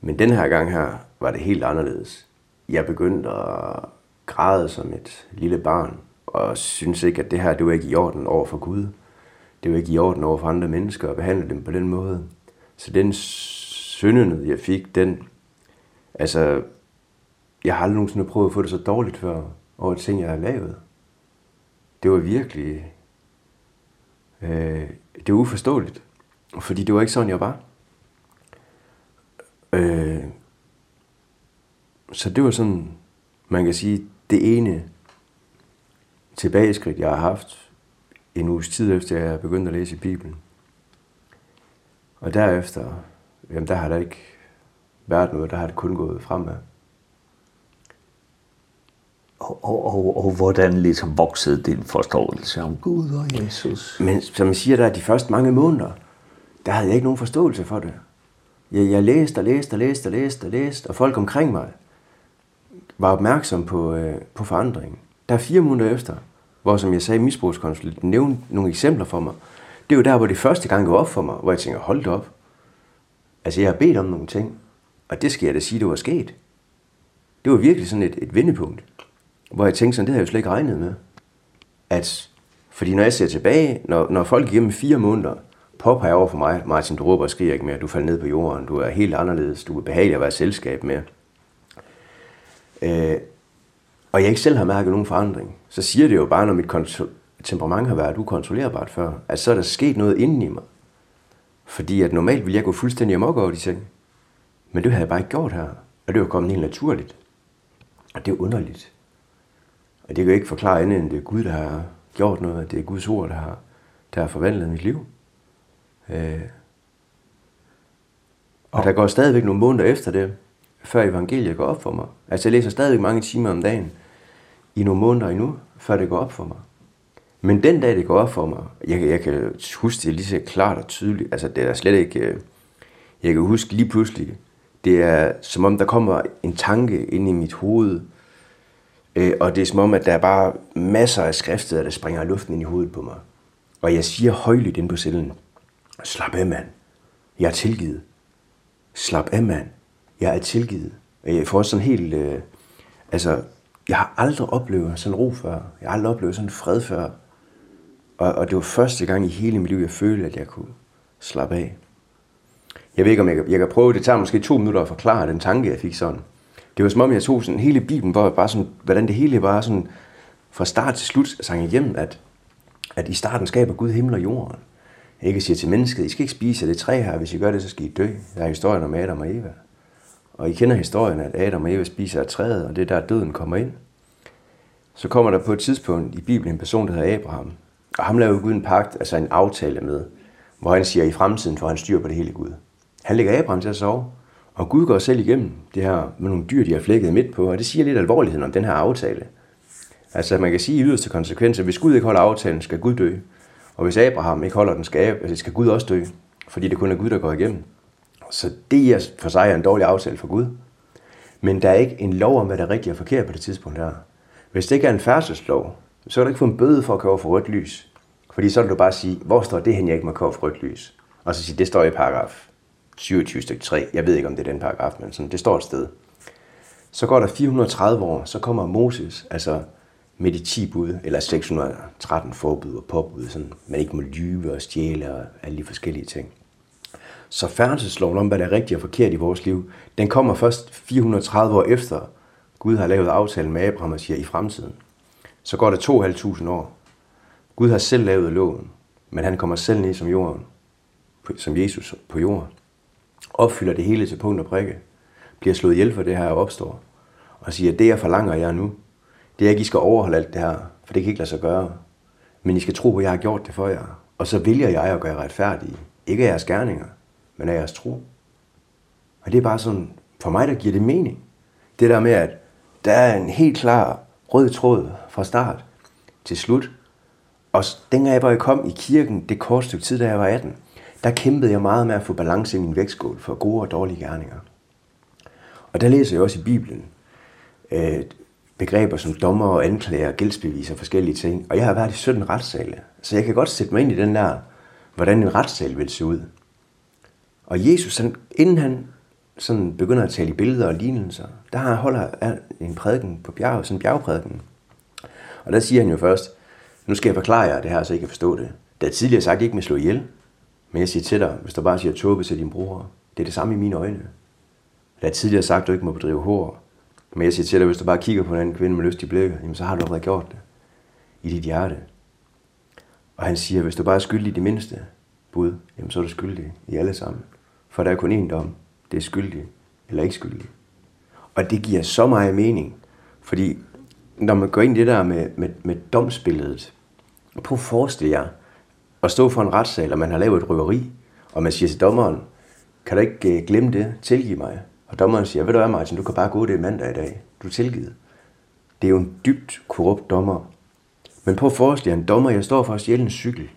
B: Men den her gang her var det helt anderledes. Jeg begyndte at græde som et lille barn, og synes ikke, at det her det var ikke i orden over for Gud. Det var ikke i orden over for andre mennesker at behandle dem på den måde. Så den syndende, jeg fik, den, altså Jeg har aldrig nogensinde prøvet at få det så dårligt før over et ting, jeg har lavet. Det var virkelig... Øh, det var uforståeligt. Fordi det var ikke sådan, jeg var. Øh, så det var sådan, man kan sige, det ene tilbageskridt, jeg har haft en uges tid efter, jeg begyndte at læse Bibelen. Og derefter, jamen der har der ikke været noget, der har det kun gået fremad
A: og, og, og hvordan liksom voksede din forståelse om Gud og Jesus?
B: Men som jeg siger der, de første mange måneder, der havde jeg ikke nogen forståelse for det. Jeg, jeg læste og læste og læste og læste og læste, og folk omkring mig var opmærksom på, øh, på forandringen. Der er fire måneder efter, hvor som jeg sagde, misbrugskonsulenten nævnte nogle eksempler for mig. Det er jo der, hvor det første gang går op for mig, hvor jeg tænker, hold da op. Altså, jeg har bedt om nogle ting, og det skal jeg da sige, det var sket. Det var virkelig sådan et, et vendepunkt. Hvor jeg tænkte sådan, det havde jeg jo slet ikke regnet med. At, fordi når jeg ser tilbage, når, når folk igennem fire måneder påpeger over for mig, Martin, du råber og skriger ikke mere, du falder ned på jorden, du er helt anderledes, du er behagelig at være i selskab med. Øh, og jeg ikke selv har mærket nogen forandring, så siger det jo bare, når mit temperament har været ukontrollerbart før, at så er der sket noget inden i mig. Fordi at normalt ville jeg gå fuldstændig amok over de ting. Men det havde jeg bare ikke gjort her, og det var kommet helt naturligt. Og det er underligt. Og det kan jo ikke forklare andet, end det er Gud, der har gjort noget, at det er Guds ord, der har, der har forvandlet mit liv. Øh, og der går stadigvæk nogle måneder efter det, før evangeliet går op for mig. Altså jeg læser stadigvæk mange timer om dagen, i nogle måneder endnu, før det går op for mig. Men den dag det går op for mig, jeg, jeg kan huske det lige så klart og tydeligt, altså det er slet ikke, jeg kan huske lige pludselig, det er som om der kommer en tanke ind i mit hoved, Øh, og det er som om, at der er bare masser af skriftsteder, der springer luften ind i hovedet på mig. Og jeg siger højlydt ind på cellen. Slap af, mand. Jeg er tilgivet. Slap af, mand. Jeg er tilgivet. Og jeg får sådan helt... Øh, altså, jeg har aldrig oplevet sådan ro før. Jeg har aldrig oplevet sådan fred før. Og, og det var første gang i hele mit liv, jeg følte, at jeg kunne slappe af. Jeg ved ikke, om jeg, jeg kan prøve. Det tager måske to minutter at forklare den tanke, jeg fik sådan det var som om, jeg tog sådan hele Bibelen, hvor bare sådan, hvordan det hele var sådan, fra start til slut sang hjem, at, at i starten skaber Gud himmel og jorden. Ikke siger til mennesket, I skal ikke spise af det træ her, hvis I gør det, så skal I dø. Der er historien om Adam og Eva. Og I kender historien, at Adam og Eva spiser af træet, og det er der, døden kommer ind. Så kommer der på et tidspunkt i Bibelen en person, der hedder Abraham. Og ham laver Gud en pagt, altså en aftale med, hvor han siger, at i fremtiden får han styr på det hele Gud. Han lægger Abraham til at sove, Og Gud går selv igennem det her med nogle dyr, de har flækket midt på, og det siger lidt alvorligheden om den her aftale. Altså man kan sige i yderste konsekvenser, hvis Gud ikke holder aftalen, skal Gud dø. Og hvis Abraham ikke holder den, skal, altså, skal Gud også dø, fordi det kun er Gud, der går igennem. Så det er for sig en dårlig aftale for Gud. Men der er ikke en lov om, hvad der er rigtigt og forkert på det tidspunkt her. Hvis det ikke er en færdselslov, så kan du ikke få en bøde for at køre for rødt lys. Fordi så vil du bare sige, hvor står det hen, jeg ikke må køre for rødt lys? Og så sige, det står i paragraf 27 stykke 3, jeg ved ikke om det er den paragraf, men sådan, det står et sted. Så går der 430 år, så kommer Moses, altså med de 10 bud, eller 613 forbud og påbud, sådan, man ikke må lyve og stjæle og alle de forskellige ting. Så færdselsloven om, hvad der er rigtigt og forkert i vores liv, den kommer først 430 år efter, Gud har lavet aftalen med Abraham og siger, i fremtiden. Så går det 2.500 år. Gud har selv lavet loven, men han kommer selv ned som jorden, som Jesus på jorden opfylder det hele til punkt og prikke, bliver slået ihjel for det her opstår, og siger, at det jeg forlanger jer nu, det er ikke, I skal overholde alt det her, for det kan ikke lade sig gøre. Men I skal tro på, at jeg har gjort det for jer, og så vælger jeg at gøre retfærdige. Ikke af jeres gerninger, men af jeres tro. Og det er bare sådan, for mig, der giver det mening. Det der med, at der er en helt klar rød tråd fra start til slut. Og dengang jeg var jeg kom i kirken, det kort stykke tid, da jeg var 18, der kæmpede jeg meget med at få balance i min vægtskål for gode og dårlige gerninger. Og der læser jeg også i Bibelen øh, begreber som dommer og anklager og gældsbeviser og forskellige ting. Og jeg har været i 17 retssale, så jeg kan godt sætte mig ind i den der, hvordan en retssal vil se ud. Og Jesus, han, inden han sådan begynder at tale i billeder og lignelser, der har holder en prædiken på bjerget, sådan en bjergprædiken. Og der siger han jo først, nu skal jeg forklare jer det her, så I kan forstå det. Det er tidligere sagt, I ikke må slå ihjel, Men jeg siger til dig, hvis du bare siger tåbe til din bror, det er det samme i mine øjne. Jeg har tidligere sagt, at du ikke må bedrive hår. Men jeg siger til dig, hvis du bare kigger på en anden kvinde med lyst i blikket, jamen så har du allerede gjort det i dit hjerte. Og han siger, hvis du bare er skyldig i det mindste bud, jamen så er du skyldig i alle sammen. For der er kun én dom. Det er skyldig eller ikke skyldig. Og det giver så meget mening, fordi når man går ind i det der med, med, med domsbilledet, prøv at forestille jer, at stå for en retssal, og man har lavet et røveri, og man siger til dommeren, kan du ikke glemme det, tilgive mig? Og dommeren siger, ved du hvad Martin, du kan bare gå det mandag i dag, du er tilgivet. Det er jo en dybt korrupt dommer. Men prøv at forestille jer en dommer, jeg står for at stjæle en cykel.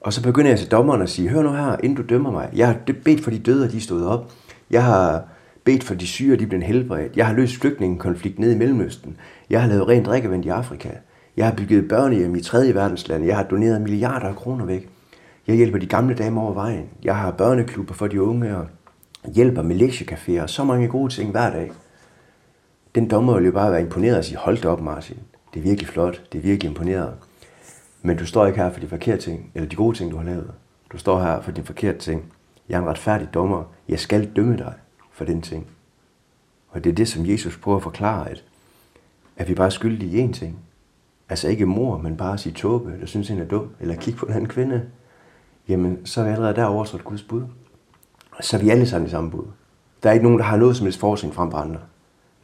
B: Og så begynder jeg til dommeren at sige, hør nu her, inden du dømmer mig. Jeg har bedt for de døde, og de stod op. Jeg har bedt for de syge, og de blev helbredt. Jeg har løst flygtningekonflikt nede i Mellemøsten. Jeg har lavet rent drikkevand i Afrika. Jeg har bygget børnehjem i tredje verdenslande. Jeg har doneret milliarder af kroner væk. Jeg hjælper de gamle damer over vejen. Jeg har børneklubber for de unge og hjælper med lektiecaféer og så mange gode ting hver dag. Den dommer vil jo bare være imponeret og sige, hold da op Martin, det er virkelig flot, det er virkelig imponeret. Men du står ikke her for de forkerte ting, eller de gode ting, du har lavet. Du står her for de forkerte ting. Jeg er en retfærdig dommer. Jeg skal dømme dig for den ting. Og det er det, som Jesus prøver at forklare, at, at vi bare er skyldige i én ting, altså ikke mor, men bare sige tåbe, eller synes hende er dum, eller kigge på en anden kvinde, jamen så er vi allerede der overtrådt Guds bud. Så er vi alle sammen i samme bud. Der er ikke nogen, der har noget som helst forskning frem på andre.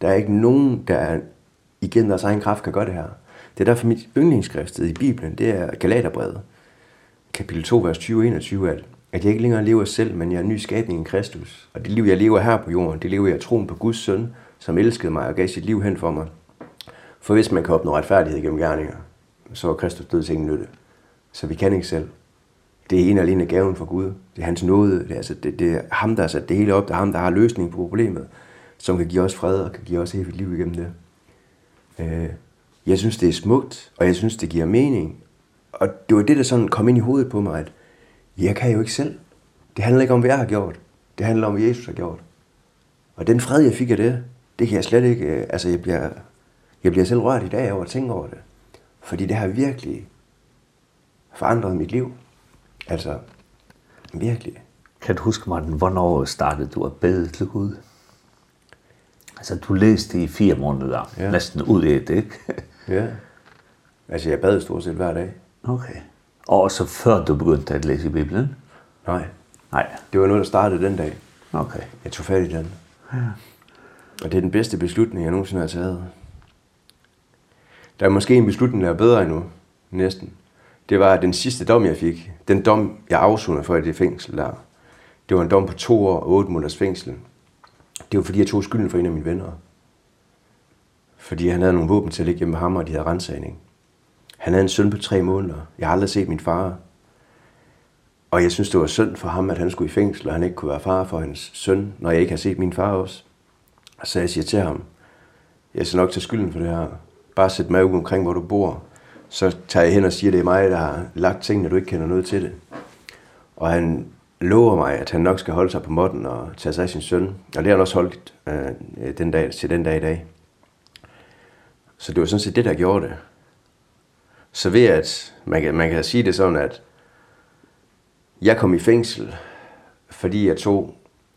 B: Der er ikke nogen, der er, igen deres egen kraft kan gøre det her. Det er derfor mit yndlingsskrift i Bibelen, det er Galaterbrevet. Kapitel 2, vers 20-21, at, at jeg ikke længere lever selv, men jeg er en ny skabning i Kristus. Og det liv, jeg lever her på jorden, det lever jeg troen på Guds søn, som elskede mig og gav sit liv hen for mig. For hvis man kan opnå retfærdighed gennem gerninger, så er Kristus død til ingen nytte. Så vi kan ikke selv. Det er en og alene gaven fra Gud. Det er hans nåde. Det er, altså, det, det er ham, der har sat det hele op. Det er ham, der har løsningen på problemet, som kan give os fred og kan give os evigt liv igennem det. Øh, jeg synes, det er smukt, og jeg synes, det giver mening. Og det var det, der sådan kom ind i hovedet på mig, at jeg kan jo ikke selv. Det handler ikke om, hvad jeg har gjort. Det handler om, hvad Jesus har gjort. Og den fred, jeg fik af det, det kan jeg slet ikke... Altså, jeg bliver Jeg bliver selv rørt i dag over at tænke over det. Fordi det har virkelig forandret mit liv. Altså, virkelig.
A: Kan du huske, Martin, hvornår startede du at bede til Gud? Altså, du læste i fire måneder, ja. næsten ud i det, ikke?
B: ja. Altså, jeg bad stort set hver dag.
A: Okay. Og så før du begyndte at læse Bibelen?
B: Nej.
A: Nej.
B: Det var noget, der startede den dag.
A: Okay.
B: Jeg tog fat i den.
A: Ja.
B: Og det er den bedste beslutning, jeg nogensinde har taget der måske en beslutning, der er bedre endnu, næsten. Det var den sidste dom, jeg fik. Den dom, jeg afsonede for i det fængsel der. Det var en dom på to år og otte måneders fængsel. Det var fordi, jeg tog skylden for en af mine venner. Fordi han havde nogle våben til at ligge hjemme med ham, og de havde rensagning. Han havde en søn på tre måneder. Jeg har aldrig set min far. Og jeg synes, det var synd for ham, at han skulle i fængsel, og han ikke kunne være far for hans søn, når jeg ikke har set min far også. Så jeg siger til ham, jeg skal nok tage skylden for det her, bare sætte maven omkring, hvor du bor. Så tager jeg hen og siger, det er mig, der har lagt tingene, du ikke kender noget til det. Og han lover mig, at han nok skal holde sig på måtten og tage sig af sin søn. Og det har han også holdt øh, den dag, til den dag i dag. Så det var sådan set det, der gjorde det. Så ved at, man kan, man kan sige det sådan, at jeg kom i fængsel, fordi jeg tog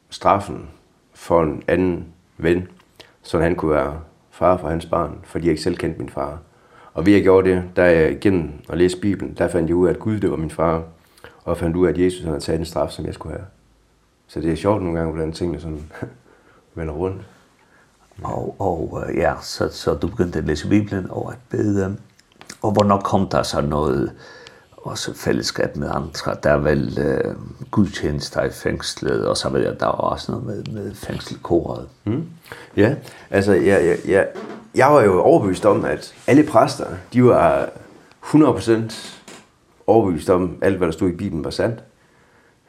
B: straffen for en anden ven, så han kunne være far for hans barn, fordi jeg ikke selv kendte min far. Og ved at jeg gjorde det, da jeg igen og læste Bibelen, der fandt jeg ud af, at Gud det var min far, og fandt ud af, at Jesus han havde taget en straf, som jeg skulle have. Så det er sjovt nogle gange, hvordan tingene sådan vender rundt.
A: Ja. Og, og ja, så, så du begyndte at læse Bibelen og at bede. Og hvornår kom der så noget, også fællesskab med andre. Der er vel øh, gudtjenester i fængslet, og så ved jeg, der var også noget med, med fængselkoret.
B: Mm. Ja, altså jeg, jeg, jeg, jeg var jo overbevist om, at alle præster, de var 100% overbevist om, alt hvad der stod i Bibelen var sandt.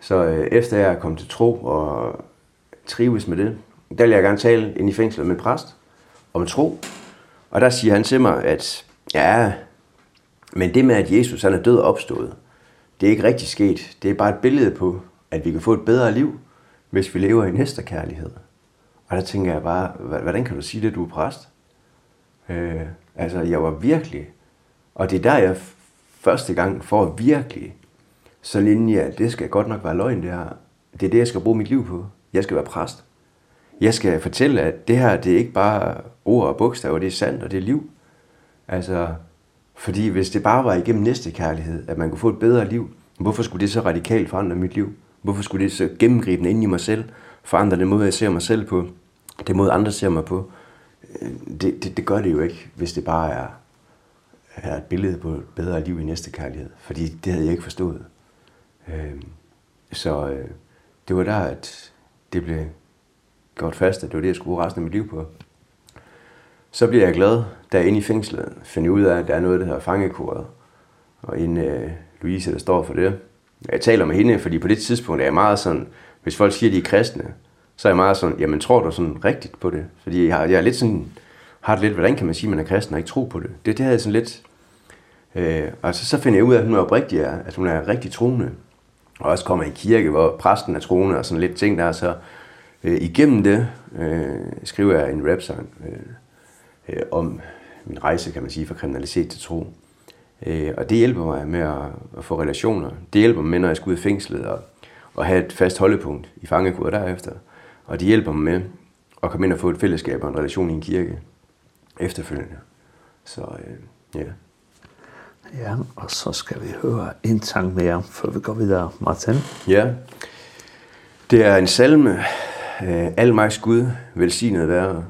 B: Så øh, efter jeg kom til tro og trives med det, der ville jeg gerne tale ind i fængslet med en præst om tro. Og der siger han til mig, at ja, Men det med, at Jesus han er død og opstået, det er ikke rigtig sket. Det er bare et billede på, at vi kan få et bedre liv, hvis vi lever i næsterkærlighed. Og der tænker jeg bare, hvordan kan du sige det, du er præst? Øh, altså, jeg var virkelig, og det er der, jeg første gang får virkelig, så linje, at det skal godt nok være løgn, det her. Det er det, jeg skal bruge mit liv på. Jeg skal være præst. Jeg skal fortælle, at det her, det er ikke bare ord og bogstaver, det er sandt, og det er liv. Altså, Fordi hvis det bare var igennem næste kærlighed, at man kunne få et bedre liv, hvorfor skulle det så radikalt forandre mit liv? Hvorfor skulle det så gennemgribende ind i mig selv forandre den måde, jeg ser mig selv på? Det måde, andre ser mig på? Det, det, det gør det jo ikke, hvis det bare er, er et billede på et bedre liv i næste kærlighed. Fordi det havde jeg ikke forstået. Øh, så øh, det var der, at det blev gjort fast, at det var det, jeg skulle bruge resten af mit liv på. Så bliver jeg glad, der inde i fængslet finde ud af, at der er noget, der hedder fangekoret. Og en øh, Louise, der står for det. Jeg taler med hende, fordi på det tidspunkt er jeg meget sådan, hvis folk siger, at de er kristne, så er jeg meget sådan, jamen tror du sådan rigtigt på det? Fordi jeg har, jeg er lidt sådan, har det lidt, hvordan kan man sige, at man er kristen og ikke tro på det? Det, det havde jeg sådan lidt, Øh, og så, så finder jeg ud af, at hun er oprigtig, at hun er rigtig troende. Og også kommer i kirke, hvor præsten er troende og sådan lidt ting der. Så øh, igennem det øh, skriver jeg en rapsang øh, øh, om min rejse, kan man sige, fra kriminalitet til tro. Øh, og det hjælper mig med at, at få relationer. Det hjælper mig med, når jeg skal ud i fængslet og, og have et fast holdepunkt i fangekoder derefter. Og det hjælper mig med at komme ind og få et fællesskab og en relation i en kirke efterfølgende. Så øh, ja.
A: Ja, og så skal vi høre en sang mere, før vi går videre, Martin.
B: Ja, det er en salme. Øh, Al Gud, velsignet være,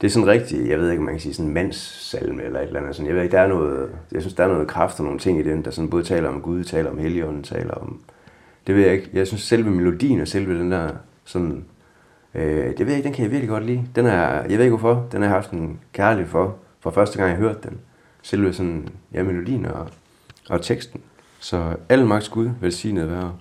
B: det er sådan rigtig, jeg ved ikke, om man kan sige sådan mandssalme eller et eller andet. Sådan, jeg ved ikke, der er noget, jeg synes, der er noget kraft og nogle ting i den, der sådan både taler om Gud, taler om Helligånden, taler om... Det ved jeg ikke. Jeg synes, selve melodien og selve den der sådan... Øh, det ved jeg ikke, den kan jeg virkelig godt lide. Den er, jeg ved ikke hvorfor, den har jeg haft en kærlig for, for første gang jeg hørte den. Selve sådan, ja, melodien og, og teksten. Så alle magts Gud velsignet være.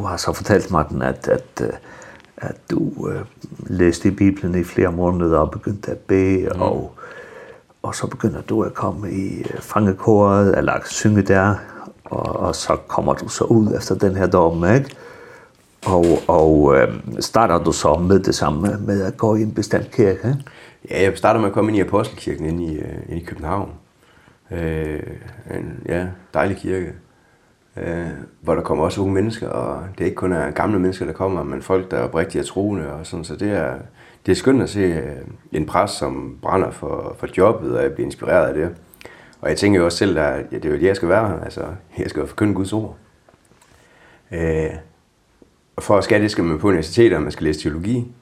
A: du har så fortalt Martin at at at du uh, læste i Bibelen i flere måneder og begyndte at bede mm. og og så begynder du at komme i fangekoret eller at synge der og, og så kommer du så ud efter den her dom, ikke? Og, og øh, starter du så med det samme med at gå i en bestemt kirke?
B: Ja, jeg starter med at komme ind i Apostelkirken inde i, inde i København. Øh, en ja, dejlig kirke øh, hvor der kommer også unge mennesker, og det er ikke kun er gamle mennesker, der kommer, men folk, der er oprigtigt troende og sådan, så det er, det er skønt at se en præst, som brænder for, for jobbet, og jeg bliver inspireret af det. Og jeg tænker jo også selv, at ja, det er jo det, jeg skal være her, altså, jeg skal jo forkynde Guds ord. Øh, og for at skal det, skal man på universitetet, og man skal læse teologi,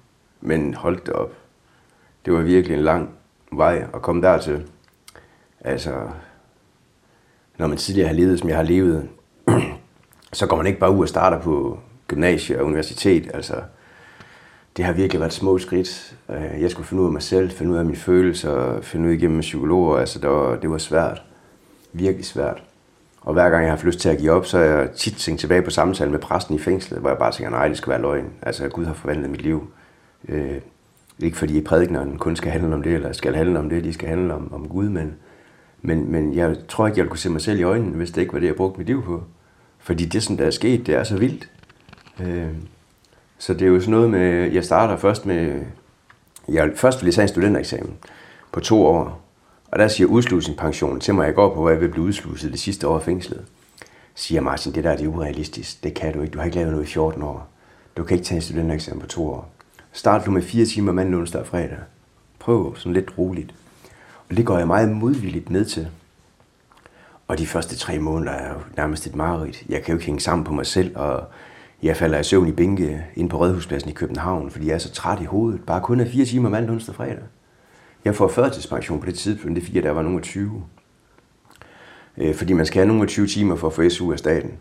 B: men hold det op. Det var virkelig en lang vej at komme dertil. Altså, når man tidligere har levet, som jeg har levet, så går man ikke bare ud og starter på gymnasie og universitet. Altså, det har virkelig været små skridt. Jeg skulle finde ud af mig selv, finde ud af mine følelser, finde ud igennem psykologer. Altså, det var, det var svært. Virkelig svært. Og hver gang jeg har haft lyst til at give op, så har jeg tit tænkt tilbage på samtalen med præsten i fængslet, hvor jeg bare tænker, nej, det skal være løgn. Altså, Gud har forvandlet mit liv. Øh, ikke fordi prædikneren kun skal handle om det, eller skal handle om det, de skal handle om, om Gud, men, men, men jeg tror ikke, jeg ville kunne se mig selv i øjnene, hvis det ikke var det, jeg brugte mit liv på. Fordi det, som der er sket, det er så vildt. Øh, så det er jo sådan noget med, jeg starter først med, jeg, først vil jeg tage en studentereksamen på to år. Og der siger udslusningspensionen til mig, jeg går på, hvor jeg vil blive udsluset det sidste år i fængslet. Siger Martin, det der det er urealistisk. Det kan du ikke. Du har ikke lavet noget i 14 år. Du kan ikke tage en studentereksamen på to år. Start du med fire timer mandag, onsdag og fredag. Prøv sådan lidt roligt. Og det går jeg meget modvilligt ned til. Og de første tre måneder er jo nærmest et mareridt. Jeg kan jo ikke hænge sammen på mig selv, og jeg falder i søvn i bænke inde på Rådhuspladsen i København, fordi jeg er så træt i hovedet. Bare kun af fire timer mandag, onsdag og fredag. Jeg får førtidspension på det tidspunkt, det er fire, der var nogen 20. Øh, fordi man skal have nogen 20 timer for at få SU af staten.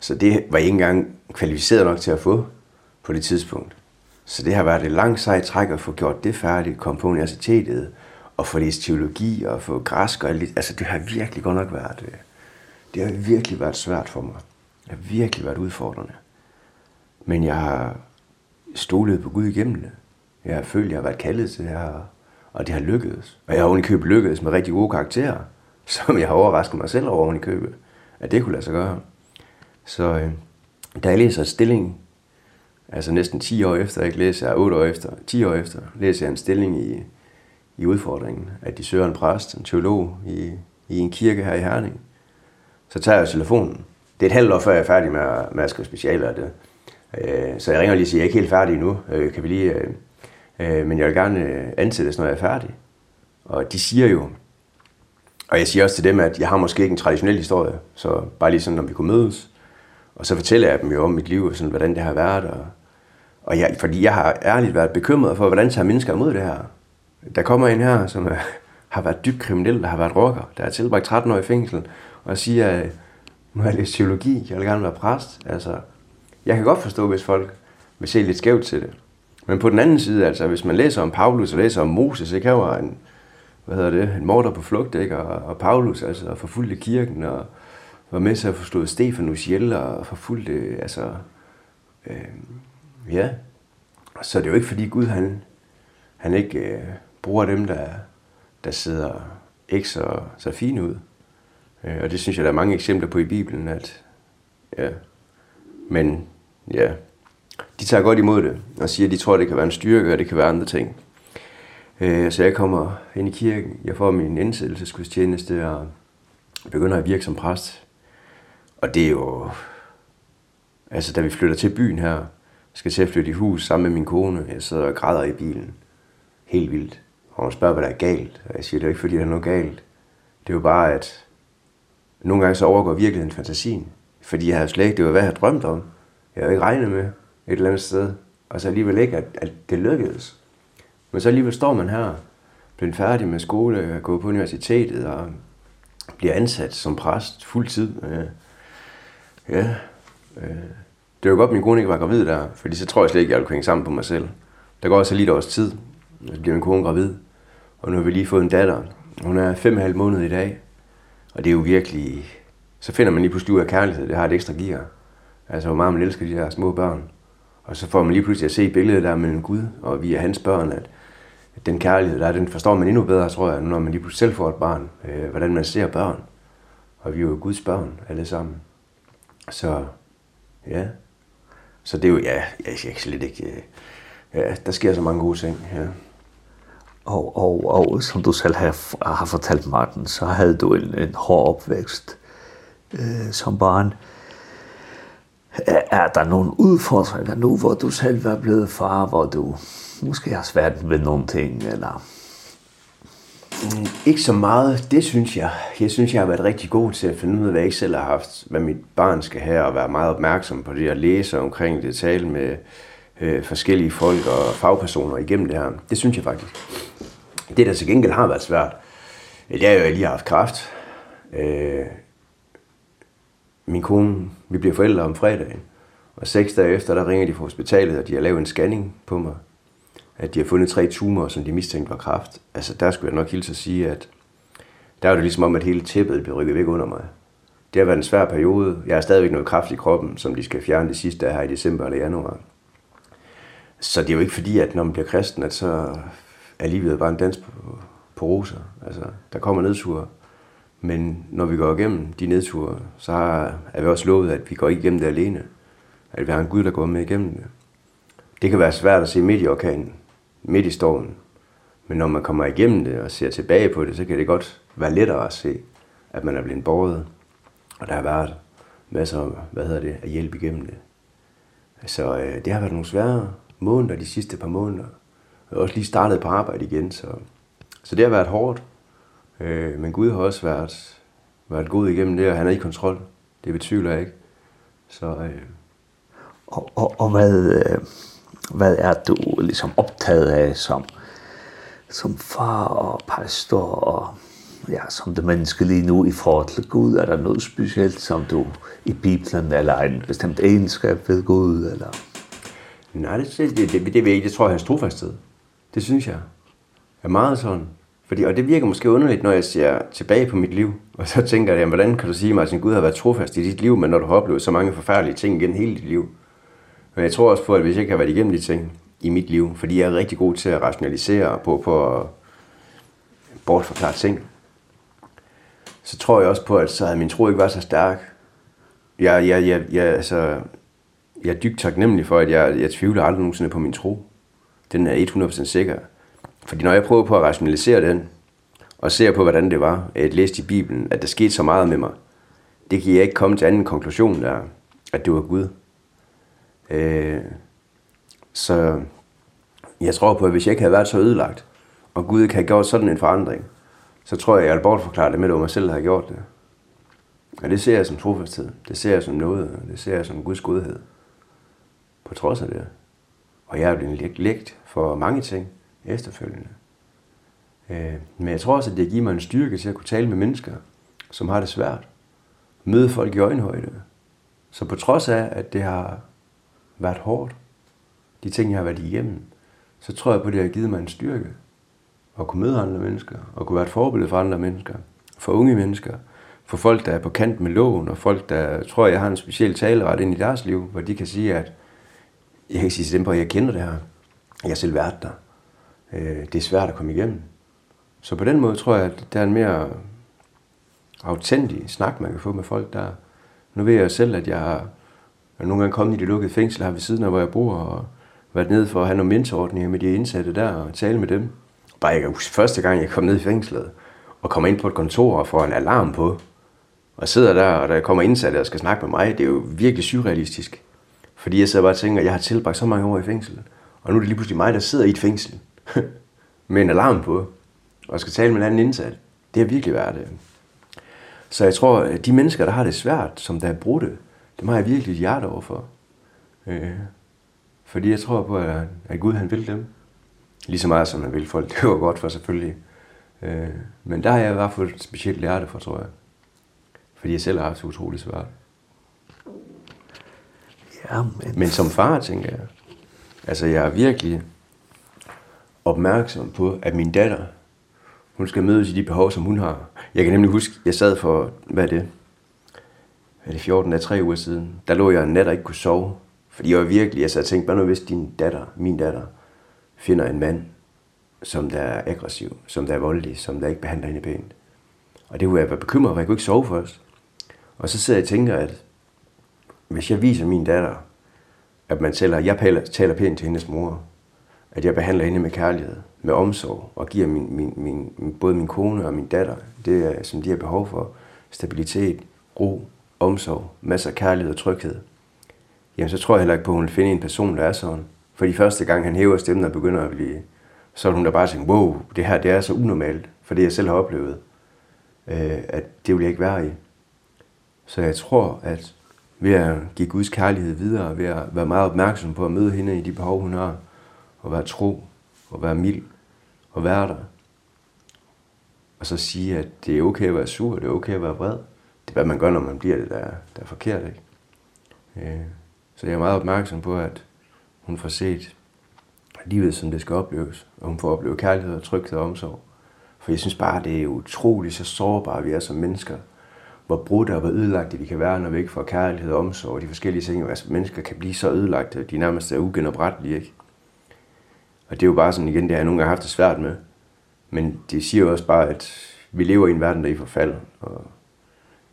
B: Så det var jeg ikke engang kvalificeret nok til at få på det tidspunkt. Så det har været et langt sejt træk at få gjort det færdigt, kom på universitetet, og få læst teologi og få græsk og lidt. Altså, det har virkelig godt nok været... Øh, det har virkelig været svært for mig. Det har virkelig været udfordrende. Men jeg har stolet på Gud igennem det. Jeg har følt, jeg har været kaldet til det her, og det har lykkedes. Og jeg har ovenikøbet lykkedes med rigtig gode karakterer, som jeg har overrasket mig selv over oven i købet, at det kunne lade sig gøre. Så øh, da jeg læser stilling, altså næsten 10 år efter, ikke læser jeg 8 år efter, 10 år efter, læser jeg en stilling i i udfordringen, at de søger en præst, en teolog i, i en kirke her i Herning. Så tager jeg telefonen. Det er et halvt år, før jeg er færdig med, med at skrive specialer. Det. Øh, så jeg ringer og lige og siger, jeg er ikke helt færdig nu. Øh, kan vi lige, øh, men jeg vil gerne ansættes, når jeg er færdig. Og de siger jo, og jeg siger også til dem, at jeg har måske ikke en traditionel historie, så bare lige sådan, når vi kunne mødes. Og så fortæller jeg dem jo om mit liv, og sådan, hvordan det har været. Og, og jeg, fordi jeg har ærligt været bekymret for, hvordan tager mennesker imod det her der kommer en her, som er, har været dybt kriminel, der har været rocker, der er tilbragt 13 år i fængsel, og siger, at nu har jeg læst teologi, jeg vil gerne være præst. Altså, jeg kan godt forstå, hvis folk vil se lidt skævt til det. Men på den anden side, altså, hvis man læser om Paulus og læser om Moses, ikke, han var en, hvad hedder det, en morder på flugt, ikke, og, og Paulus, altså, forfulgte kirken, og var med til at forstå Stefanus ihjel, og forfulgte, altså, øh, ja. Så det er jo ikke, fordi Gud, han, han ikke, øh, bruger dem, der, der sidder ikke så, så fine ud. Øh, og det synes jeg, der er mange eksempler på i Bibelen, at ja, men ja, de tager godt imod det, og siger, at de tror, det kan være en styrke, og det kan være andre ting. Øh, så jeg kommer ind i kirken, jeg får min indsættelsesgudstjeneste, og begynder at virke som præst. Og det er jo, altså da vi flytter til byen her, skal til at flytte i hus sammen med min kone, jeg sidder og græder i bilen. Helt vildt. Og hun spørger, hvad der er galt. Og jeg siger, det er ikke, fordi der er noget galt. Det er jo bare, at nogle gange så overgår virkeligheden fantasien. Fordi jeg havde slet ikke, det var, hvad jeg havde drømt om. Jeg havde ikke regnet med et eller andet sted. Og så alligevel ikke, at, at det lykkedes. Men så alligevel står man her, bliver færdig med skole, og går på universitetet, og bliver ansat som præst fuldtid. Ja, øh, det var godt, min kone ikke var gravid der, fordi så tror jeg slet ikke, at jeg ville kunne hænge sammen på mig selv. Der går også lige et års tid, så bliver min kone gravid. Og nu har vi lige fået en datter. Hun er fem og halv måned i dag. Og det er jo virkelig... Så finder man lige pludselig ud af kærlighed. Det har et ekstra gear. Altså, hvor meget man elsker de her små børn. Og så får man lige pludselig at se billedet der mellem Gud, og vi er hans børn, at den kærlighed der, den forstår man endnu bedre, tror jeg, når man lige pludselig selv får et barn, øh, hvordan man ser børn. Og vi er jo Guds børn, alle sammen. Så, ja. Så det er jo, ja, jeg, jeg, jeg slet ikke, ja, der sker så mange gode ting, ja
A: og, og, og som du selv har, har fortalt, Martin, så havde du en, en hård opvækst øh, som barn. Er der nogle udfordringer nu, hvor du selv er blevet far, hvor du måske har svært ved nogle ting? Eller?
B: Mm, ikke så meget, det synes jeg. Jeg synes, jeg har været rigtig god til at finde ud af, hvad jeg selv har haft, hvad mit barn skal have, og være meget opmærksom på det, og læse omkring det, tale med, øh, forskellige folk og fagpersoner igennem det her. Det synes jeg faktisk. Det, der til gengæld har været svært, det er jo, at jeg lige har haft kraft. Øh, min kone, vi bliver forældre om fredagen. Og seks dage efter, der ringer de fra hospitalet, og de har lavet en scanning på mig. At de har fundet tre tumorer, som de mistænkte var kraft. Altså, der skulle jeg nok hilse at sige, at der var det ligesom om, at hele tæppet blev rykket væk under mig. Det har været en svær periode. Jeg har stadigvæk noget kraft i kroppen, som de skal fjerne det sidste her i december eller januar. Så det er jo ikke fordi, at når man bliver kristen, at så er livet bare en dans på, på roser. Altså, der kommer nedture. Men når vi går igennem de nedture, så er vi også lovet, at vi går ikke igennem det alene. At vi har en Gud, der går med igennem det. Det kan være svært at se midt i orkanen, midt i stormen. Men når man kommer igennem det og ser tilbage på det, så kan det godt være lettere at se, at man er blevet borget. Og der har været masser af, hvad hedder det, at hjælpe igennem det. Så øh, det har været nogle svære måneder, de sidste par måneder. Jeg har også lige startet på arbejde igen, så, så det har været hårdt. Øh, men Gud har også været, været god igennem det, og han er i kontrol. Det betyder jeg ikke. Så, øh.
A: og, og, og hvad, hvad er du liksom optaget af som, som far og pastor og ja, som det menneske lige nu i forhold til Gud? Er der noget specielt, som du i Bibelen, eller en bestemt egenskab ved Gud? Eller?
B: Nej, det, det, det, det, det, det, det tror jeg er hans trofasthed. Det synes jeg er meget sådan. Fordi, og det virker måske underligt, når jeg ser tilbage på mit liv, og så tænker jeg, jamen, hvordan kan du sige mig, at Gud har været trofast i dit liv, men når du har oplevet så mange forfærdelige ting igen hele dit liv. Men jeg tror også på, at hvis jeg ikke har været igennem de ting i mit liv, fordi jeg er rigtig god til at rationalisere og på, på at bortforklare ting, så tror jeg også på, at så havde min tro ikke været så stærk. Jeg, jeg, jeg, jeg, altså, jeg er dybt taknemmelig for, at jeg, jeg tvivler aldrig nogensinde på min tro. Den er 100% sikker. Fordi når jeg prøver på at rationalisere den, og ser på, hvordan det var, at jeg læste i Bibelen, at der skete så meget med mig, det kan jeg ikke komme til anden konklusion, der, at det var Gud. Øh, så jeg tror på, at hvis jeg ikke havde været så ødelagt, og Gud ikke havde gjort sådan en forandring, så tror jeg, at jeg havde bortforklaret det med, at mig selv, der havde gjort det. Og det ser jeg som trofasthed. Det ser jeg som noget, det ser jeg som Guds godhed på trods af det. Og jeg er blevet lægt for mange ting efterfølgende. Øh, men jeg tror også, at det giver mig en styrke til at kunne tale med mennesker, som har det svært. Møde folk i øjenhøjde. Så på trods af, at det har været hårdt, de ting, jeg har været igennem, så tror jeg på, at det har givet mig en styrke at kunne møde andre mennesker, og kunne være et forbillede for andre mennesker, for unge mennesker, for folk, der er på kant med loven, og folk, der tror, jeg har en speciel taleret ind i deres liv, hvor de kan sige, at jeg kan ikke sige til dem på, at jeg kender det her. Jeg har selv været der. Øh, det er svært at komme igennem. Så på den måde tror jeg, at det er en mere autentisk snak, man kan få med folk, der... Nu ved jeg selv, at jeg har jeg nogle gange kommet i det lukkede fængsel her ved siden af, hvor jeg bor, og været nede for at have nogle mentorordninger med de indsatte der, og tale med dem. Bare jeg kan huske, første gang jeg kom ned i fængslet, og kommer ind på et kontor og får en alarm på, og sidder der, og der kommer indsatte og skal snakke med mig, det er jo virkelig surrealistisk. Fordi jeg sidder bare og tænker, at jeg har tilbragt så mange år i fængsel. Og nu er det lige pludselig mig, der sidder i et fængsel. med en alarm på. Og skal tale med en anden indsat. Det har virkelig været det. Så jeg tror, at de mennesker, der har det svært, som der er brudte, dem har jeg virkelig et hjerte overfor. Øh, fordi jeg tror på, at, at Gud han vil dem. Lige så meget, som han vil folk. Det var godt for selvfølgelig. Øh, men der har jeg i hvert fald et specielt hjerte for, tror jeg. Fordi jeg selv har haft det utroligt svært.
A: Ja, men...
B: men som far, tænker jeg. Altså, jeg er virkelig opmærksom på, at min datter, hun skal mødes i de behov, som hun har. Jeg kan nemlig huske, jeg sad for, hvad er det? Er det 14 af 3 uger siden? Der lå jeg en nat og ikke kunne sove. Fordi jeg var virkelig, altså jeg tænkte, hvad nu hvis din datter, min datter, finder en mand, som der er aggressiv, som der er voldelig, som der ikke behandler hende pænt. Og det kunne jeg være bekymret, for jeg kunne ikke sove først. Og så sidder jeg og tænker, at hvis jeg viser min datter, at man selv, jeg taler, taler pænt til hendes mor, at jeg behandler hende med kærlighed, med omsorg, og giver min, min, min, både min kone og min datter, det som de har behov for, stabilitet, ro, omsorg, masser af kærlighed og tryghed, jamen så tror jeg heller ikke på, at hun vil finde en person, der er sådan. For de første gang, han hæver stemmen og begynder at blive, så hun da bare tænker, wow, det her det er så unormalt, for det jeg selv har oplevet, øh, at det vil jeg ikke være i. Så jeg tror, at ved at give Guds kærlighed videre, ved at være meget opmærksom på at møde hende i de behov, hun har, og være tro, og være mild, og være der. Og så sige, at det er okay at være sur, det er okay at være vred. Det er, hvad man gør, når man bliver det, der, der er forkert, ikke? Øh, så jeg er meget opmærksom på, at hun får set livet, som det skal opleves, og hun får opleve kærlighed og tryghed og omsorg. For jeg synes bare, det er utroligt så sårbare vi er som mennesker, hvor brudte og hvor ødelagte vi kan være, når vi ikke får kærlighed og omsorg og de forskellige ting. Altså, mennesker kan blive så ødelagte, de nærmest er ugenoprettelige, ikke? Og det er jo bare sådan igen, det har jeg nogle gange haft det svært med. Men det siger jo også bare, at vi lever i en verden, der er i forfald. Og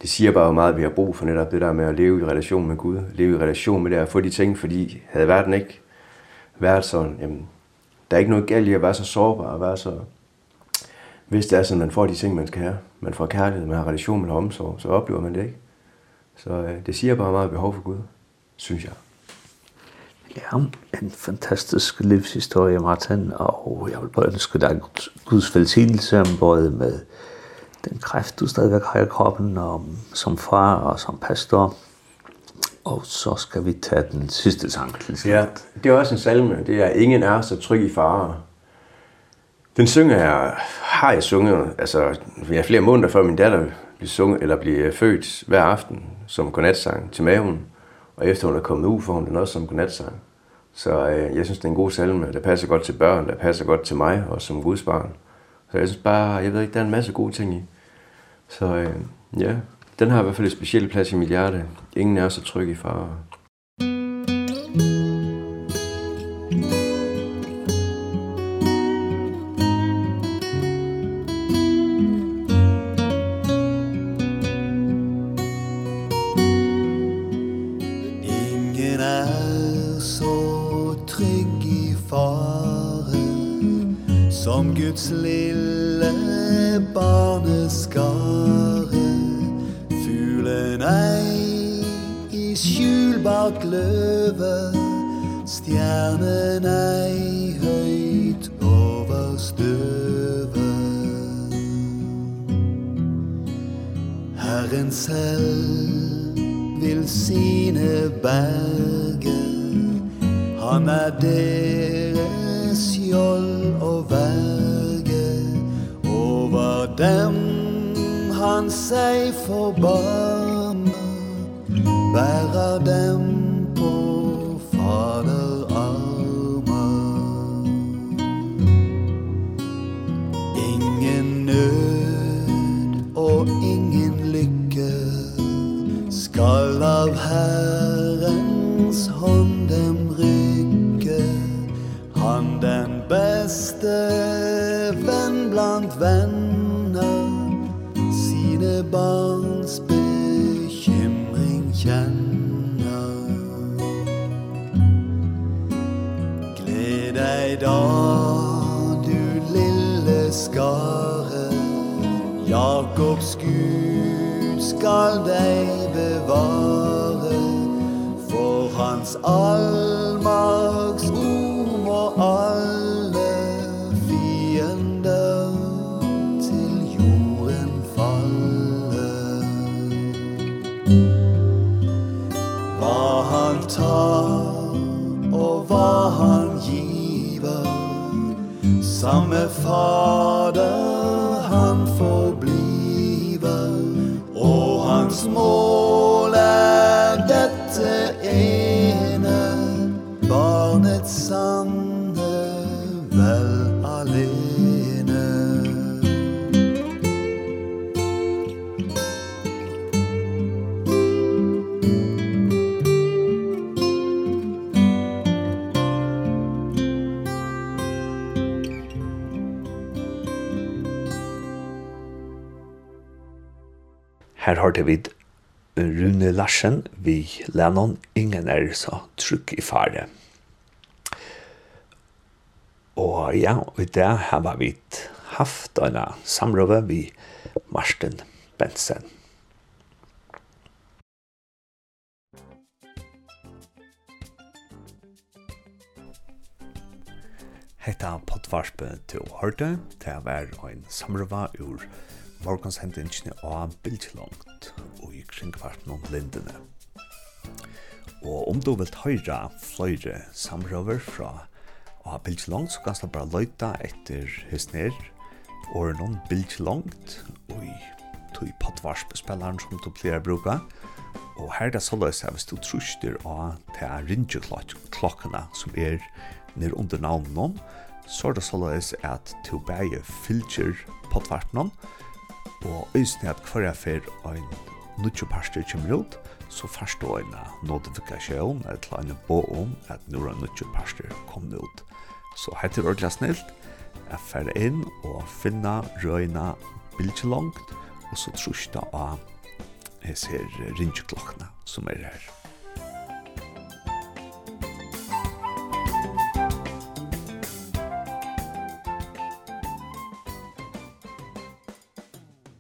B: det siger bare, hvor meget vi har brug for netop det der med at leve i relation med Gud. Leve i relation med det og få de ting, fordi havde verden ikke været sådan, jamen, der er ikke noget galt i at være så sårbar og være så hvis det er sådan, man får de ting, man skal have, man får kærlighed, man har relation, man har omsorg, så oplever man det ikke. Så øh, det siger bare meget behov for Gud, synes jeg.
A: Ja, en fantastisk livshistorie, Martin, og jeg vil bare ønske dig Guds velsignelse både med den kræft, du stadigvæk har i kroppen, og som far og som pastor. Og så skal vi tage den sidste sang til.
B: Ja, det er også en salme. Det er ingen er så tryg i fare. Den synger jeg, har jeg sunget, altså jeg er flere måneder før min datter blir sunget, eller blir født hver aften som godnatsang til maven. Og efter hun er kommet ud, får hun den også som godnatsang. Så øh, jeg synes, det er en god salme, der passer godt til børn, der passer godt til mig og som Guds barn. Så jeg synes bare, jeg ved ikke, der er en masse gode ting i. Så øh, ja, den har i hvert fald et specielt plads i mit hjerte. Ingen er så tryg i far.
D: sleep Samme fader han får blive Og hans mål
A: Her har det vidt Rune Larsen vi Lennon. Ingen er så trygg i fare. Og ja, i det har vi haft en samråve vi Marsten Bensen. Hetta potvarspe til hørte, det var ein samrøva ur morgens hendingene av bildlangt og i kringkvarten om lindene. Og om du vil høyre fløyre samrøver fra av bildlangt, så kan du bare løyta etter hysner og noen bildlangt og i tog potvarspespilleren som du pleier å bruke. Og her er det så løs at hvis du truster av til rinjeklokkene som er nere under navnet noen, så er det så løs at du bare fylger potvarpene og øyne at hver jeg fer en nødvendig parster kommer ut, så først da en notifikasjon eller en bo om at nå er nødvendig parster kommer ut. Så heter det ordentlig snilt, jeg fer inn og finne røyne bildet langt, og så trusta av jeg ringeklokkene som er her.